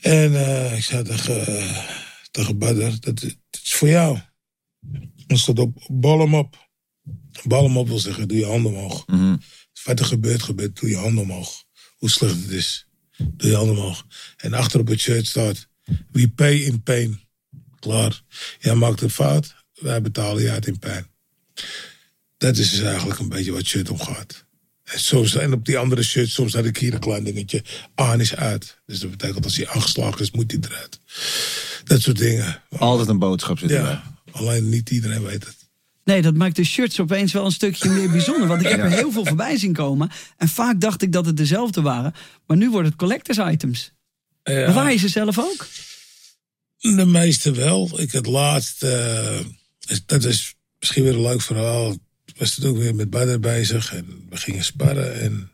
En eh, ik zei tegen, eh, tegen dat, dat is voor jou. Er staat op, bal hem op. Bal hem op wil zeggen, doe je handen omhoog. Mhm. Wat er gebeurt, gebeurt, doe je handen omhoog. Hoe slecht het is, doe je handen omhoog. En achter op het shirt staat, we pay in pain. Klaar. Jij maakt een fout, wij betalen je uit in pijn. Dat is dus eigenlijk een beetje wat shirt omgaat. En, soms, en op die andere shirts, soms had ik hier een klein dingetje. Aan is uit. Dus dat betekent als hij aangeslagen is, moet hij eruit. Dat soort dingen. Altijd een boodschap zit erbij. Ja, alleen niet iedereen weet het. Nee, dat maakt de shirts opeens wel een stukje meer bijzonder. Want ik heb er heel veel voorbij zien komen. En vaak dacht ik dat het dezelfde waren. Maar nu worden het collectors items. Bewaar je ze zelf ook? De meeste wel. Ik het laatst, eh, dat is misschien weer een leuk verhaal. Ik was toen ook weer met Badr bezig en we gingen sparren. En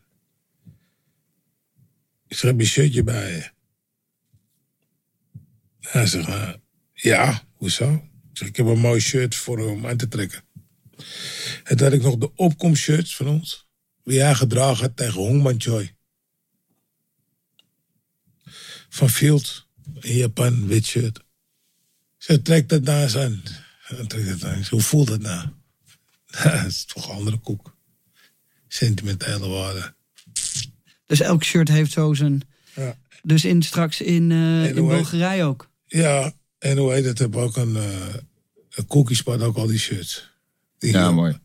ik zeg, heb je een shirtje bij je? Hij zegt, ja, hoezo? Ik zeg, ik heb een mooi shirt voor hem om aan te trekken. En toen had ik nog de opkomstshirts van ons. Die hij gedragen had tegen Hongman Choi. Van Field in Japan, wit shirt. Ze trekt dat eens aan. Hoe voelt het nou? dat is toch een andere koek. Sentimentele waarde. Dus elk shirt heeft zo zijn... Ja. Dus in, straks in, eh, En in Bulgarije ook. Ja, en hoe heet het? Heb ook een, uh, een ook al die shirts. Die Ja, mooi.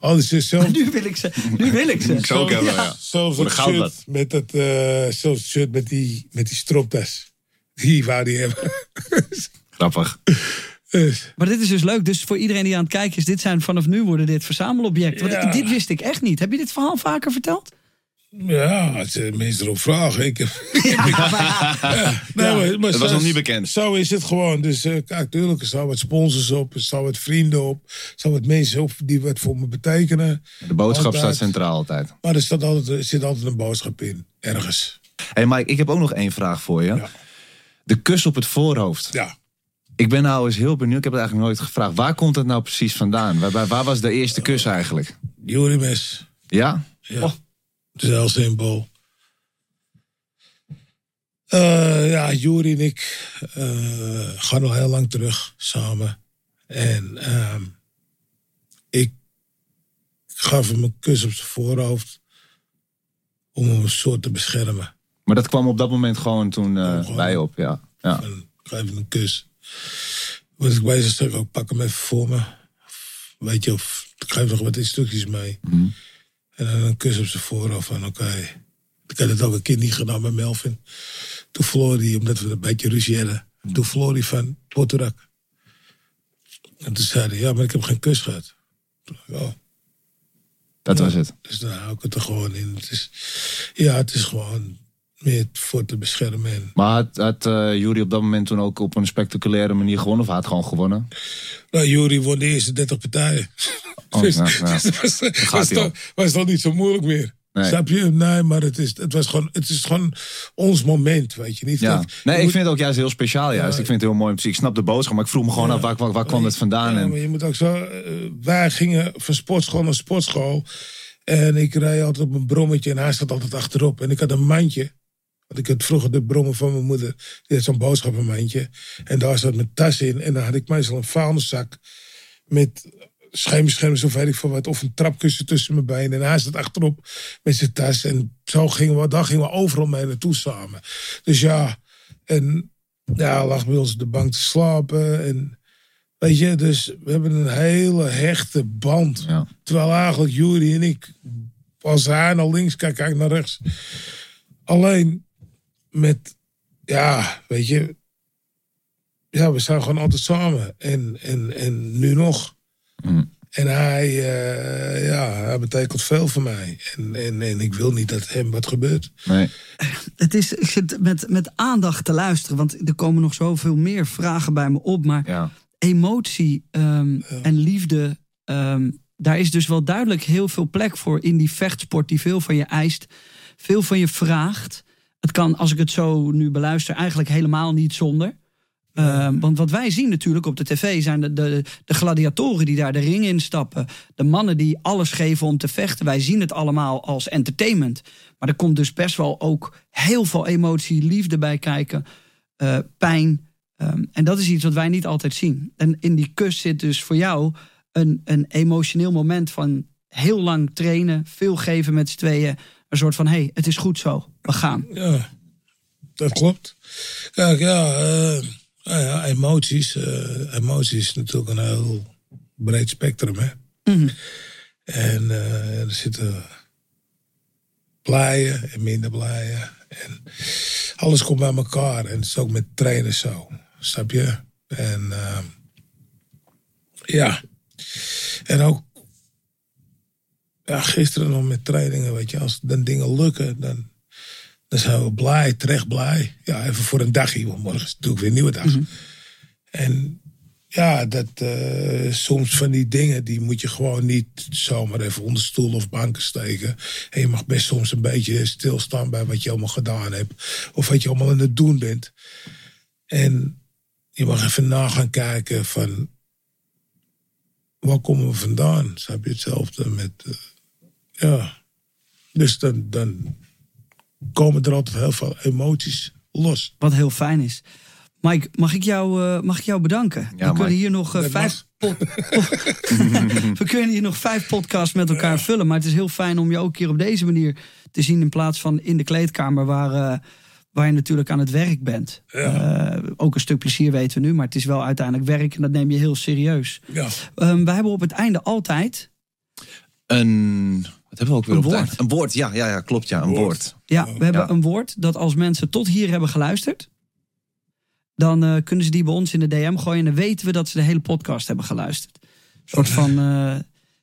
Die shirts zelf. Nu wil ik ze. Nu wil ik ze. Ik zou ook hebben, ja. Zelfs het shirt met het, eh zelfs het shirt met die, met die stropdas. Die wou die hebben. Grappig. Dus, Maar dit is dus leuk. Dus voor iedereen die aan het kijken is, dit zijn vanaf nu worden dit verzamelobjecten. Want Ja. dit wist ik echt niet. Heb je dit verhaal vaker verteld? Ja, als mensen erop vragen. Ik heb, ja, nee, maar, maar Het was zo nog niet bekend. Zo is het gewoon. Dus eh, kijk, tuurlijk, er staan wat sponsors op. Er staan wat vrienden op. Er staan wat mensen op die wat voor me betekenen. De boodschap Altijd. staat centraal altijd. Maar er, staat altijd, er zit altijd een boodschap in. Ergens. hey Mike, ik heb ook nog één vraag voor je. Ja. De kus op het voorhoofd. Ja. Ik ben nou eens heel benieuwd. Ik heb het eigenlijk nooit gevraagd. Waar komt het nou precies vandaan? Waar, waar- waar was de eerste kus eigenlijk? Jurimes. Ja? Ja. Oh. Is heel simpel. Eh, ja, Juri en ik eh, gaan al heel lang terug samen. En ehm, ik gaf hem een kus op zijn voorhoofd om hem een soort te beschermen. Maar dat kwam op dat moment gewoon toen eh, gewoon. bij op. Ja. ja. Ik geef hem een kus. Was ik bezig zeg ik, pak hem even voor me. Weet je, of ik geef nog wat instructies mee. Mhm. En dan een kus op zijn voorhoofd van oké. Ik had het ook een keer niet gedaan met Melvin. Toen verloor hij, omdat we een beetje ruzie hadden. Toen verloor hij van Poturak. En toen zei hij, ja, maar ik heb geen kus gehad. Toen dacht ik, oh. Dat was het. Dus dan hou ik het er gewoon in. Het is, ja, het is gewoon meer voor te beschermen. En, Maar had, had eh, Jury op dat moment toen ook op een spectaculaire manier gewonnen? Of had gewoon gewonnen? nou, Jury won de eerste 30 partijen. Oh, dus ja. dus was, was, hij al. toch, was toch niet zo moeilijk meer. Nee. Snap je? Nee, maar het is, het, was gewoon, het is gewoon ons moment, weet je niet? Ja. Nee, ik moet- vind het ook juist heel speciaal. Juist. Ik vind het heel mooi. Ik snap de boodschap, maar ik vroeg me gewoon af waar, waar, waar kwam het vandaan? Ja, En, maar je moet ook zo. eh, wij gingen van sportschool naar sportschool. En ik reed altijd op een brommetje en hij zat altijd achterop. En ik had een mandje. Want ik had vroeger de brommen van mijn moeder. Die had zo'n boodschappenmandje. En daar zat mijn tas in. En dan had ik meestal een vuilniszak. Met scheenbeschermers of weet ik veel wat. Of een trapkussen tussen mijn benen. En hij zat achterop met zijn tas. En zo gingen we, daar gingen we overal mee naartoe samen. Dus ja. En ja, lag bij ons op de bank te slapen. En Weet je, dus we hebben een hele hechte band. Ja. Terwijl eigenlijk Jury en ik, als hij naar links kijkt, kijk ik naar rechts. Alleen met, ja, weet je, ja, we zijn gewoon altijd samen. En, en, en nu nog. Mm. En hij, eh, ja, hij betekent veel voor mij. En, en, en ik wil niet dat hem wat gebeurt. nee. Het is, ik zit met, met aandacht te luisteren, want er komen nog zoveel meer vragen bij me op. Maar Ja. emotie ehm, en liefde, ehm, daar is dus wel duidelijk heel veel plek voor in die vechtsport die veel van je eist, veel van je vraagt. Het kan, als ik het zo nu beluister, eigenlijk helemaal niet zonder. Ehm, want wat wij zien natuurlijk op de tv zijn de, de, de gladiatoren die daar de ring in stappen. De mannen die alles geven om te vechten. Wij zien het allemaal als entertainment. Maar er komt dus best wel ook heel veel emotie, liefde bij kijken. eh, pijn. Ehm, en dat is iets wat wij niet altijd zien. En in die kus zit dus voor jou een, een emotioneel moment van heel lang trainen, veel geven met z'n tweeën. Een soort van: hé, hey, het is goed zo, we gaan. Ja, dat klopt. Kijk, ja, eh, nou ja emoties. eh, emoties is natuurlijk een heel breed spectrum, hè. Mhm. En eh, er zitten blijen en minder blijen. En alles komt bij elkaar. En het is ook met trainen zo. Snap je? En ja. En ook ja, gisteren nog met trainingen, weet je. Als dan dingen lukken, dan, dan zijn we blij, terecht blij. Ja, even voor een dagje, want morgen is natuurlijk weer een nieuwe dag. En ja, dat eh, soms van die dingen, die moet je gewoon niet zomaar even onder stoel of banken steken. En je mag best soms een beetje stilstaan bij wat je allemaal gedaan hebt. Of wat je allemaal aan het doen bent. En je mag even na gaan kijken van... Waar komen we vandaan? Snap je hetzelfde met... eh, ja. Dus dan, dan komen er altijd heel veel emoties los. Wat heel fijn is. Mike, mag ik jou, eh, mag ik jou bedanken? we kunnen hier nog eh, vijf. pod- we kunnen hier nog vijf podcasts met elkaar vullen. Maar het is heel fijn om je ook een keer op deze manier te zien. In plaats van in de kleedkamer, waar, eh, waar je natuurlijk aan het werk bent. Eh, ook een stuk plezier weten we nu, maar het is wel uiteindelijk werk en dat neem je heel serieus. Ja. Ehm, we hebben op het einde altijd. Een, hebben we ook weer Een op woord. Een woord, ja, ja, ja klopt, ja, een Woord. woord. Ja, we hebben Ja. een woord dat als mensen tot hier hebben geluisterd. Dan eh, kunnen ze die bij ons in de DM gooien. En dan weten we dat ze de hele podcast hebben geluisterd. Een soort van. eh,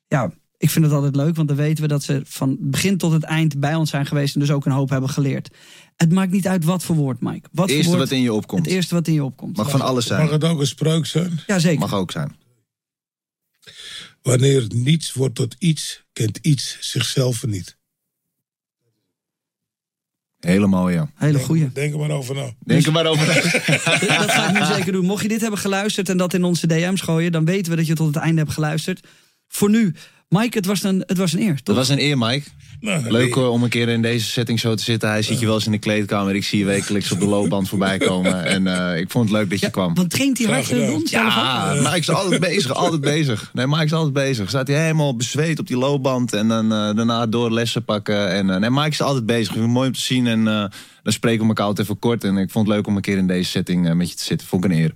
ja, ik vind het altijd leuk. Want dan weten we dat ze van het begin tot het eind bij ons zijn geweest. En dus ook een hoop hebben geleerd. Het maakt niet uit wat voor woord, Mike. Wat Het eerste woord, wat in je opkomt. Het eerste wat in je opkomt. Mag van alles zijn. Mag het ook een spreuk zijn? Ja, zeker. Mag ook zijn. Wanneer niets wordt tot iets, kent iets zichzelf niet. Hele mooie. Hele goeie. Denk er maar over na. Denk er maar over. Dat ga ik nu zeker doen. Mocht je dit hebben geluisterd en dat in onze DM's gooien. Dan weten we dat je tot het einde hebt geluisterd. Voor nu. Mike, het was een, het was een eer. Dat Toch? was een eer, Mike. Nou, Leuk hoor, om een keer in deze setting zo te zitten. Hij ziet je wel eens in de kleedkamer. Ik zie je wekelijks op de loopband voorbij komen. En eh, ik vond het leuk dat je kwam. Want traint hij hard gedaan. rond? Ja, Mike is altijd bezig, altijd bezig. Nee, Mike is altijd bezig. Staat hij helemaal bezweet op die loopband en dan eh, daarna door lessen pakken. En, eh, nee, Mike is altijd bezig. Ik vind het mooi om te zien en eh, dan spreken we elkaar altijd even kort. En ik vond het leuk om een keer in deze setting eh, met je te zitten. Vond ik een eer.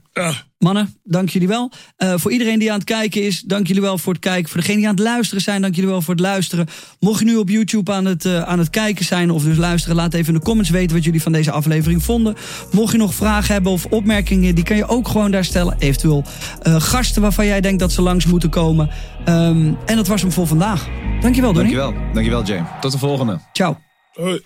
Mannen, dank jullie wel. Eh, voor iedereen die aan het kijken is, dank jullie wel voor het kijken. Voor degenen die aan het luisteren zijn, dank jullie wel voor het luisteren. Mocht je nu op YouTube aan het, eh, aan het kijken zijn of dus luisteren, laat even in de comments weten wat jullie van deze aflevering vonden. Mocht je nog vragen hebben of opmerkingen, die kan je ook gewoon daar stellen. Eventueel eh, gasten waarvan jij denkt dat ze langs moeten komen. Ehm, en dat was hem voor vandaag. Dankjewel, Donnie. Dankjewel. Dankjewel, Jane. Tot de volgende. Ciao. hoi.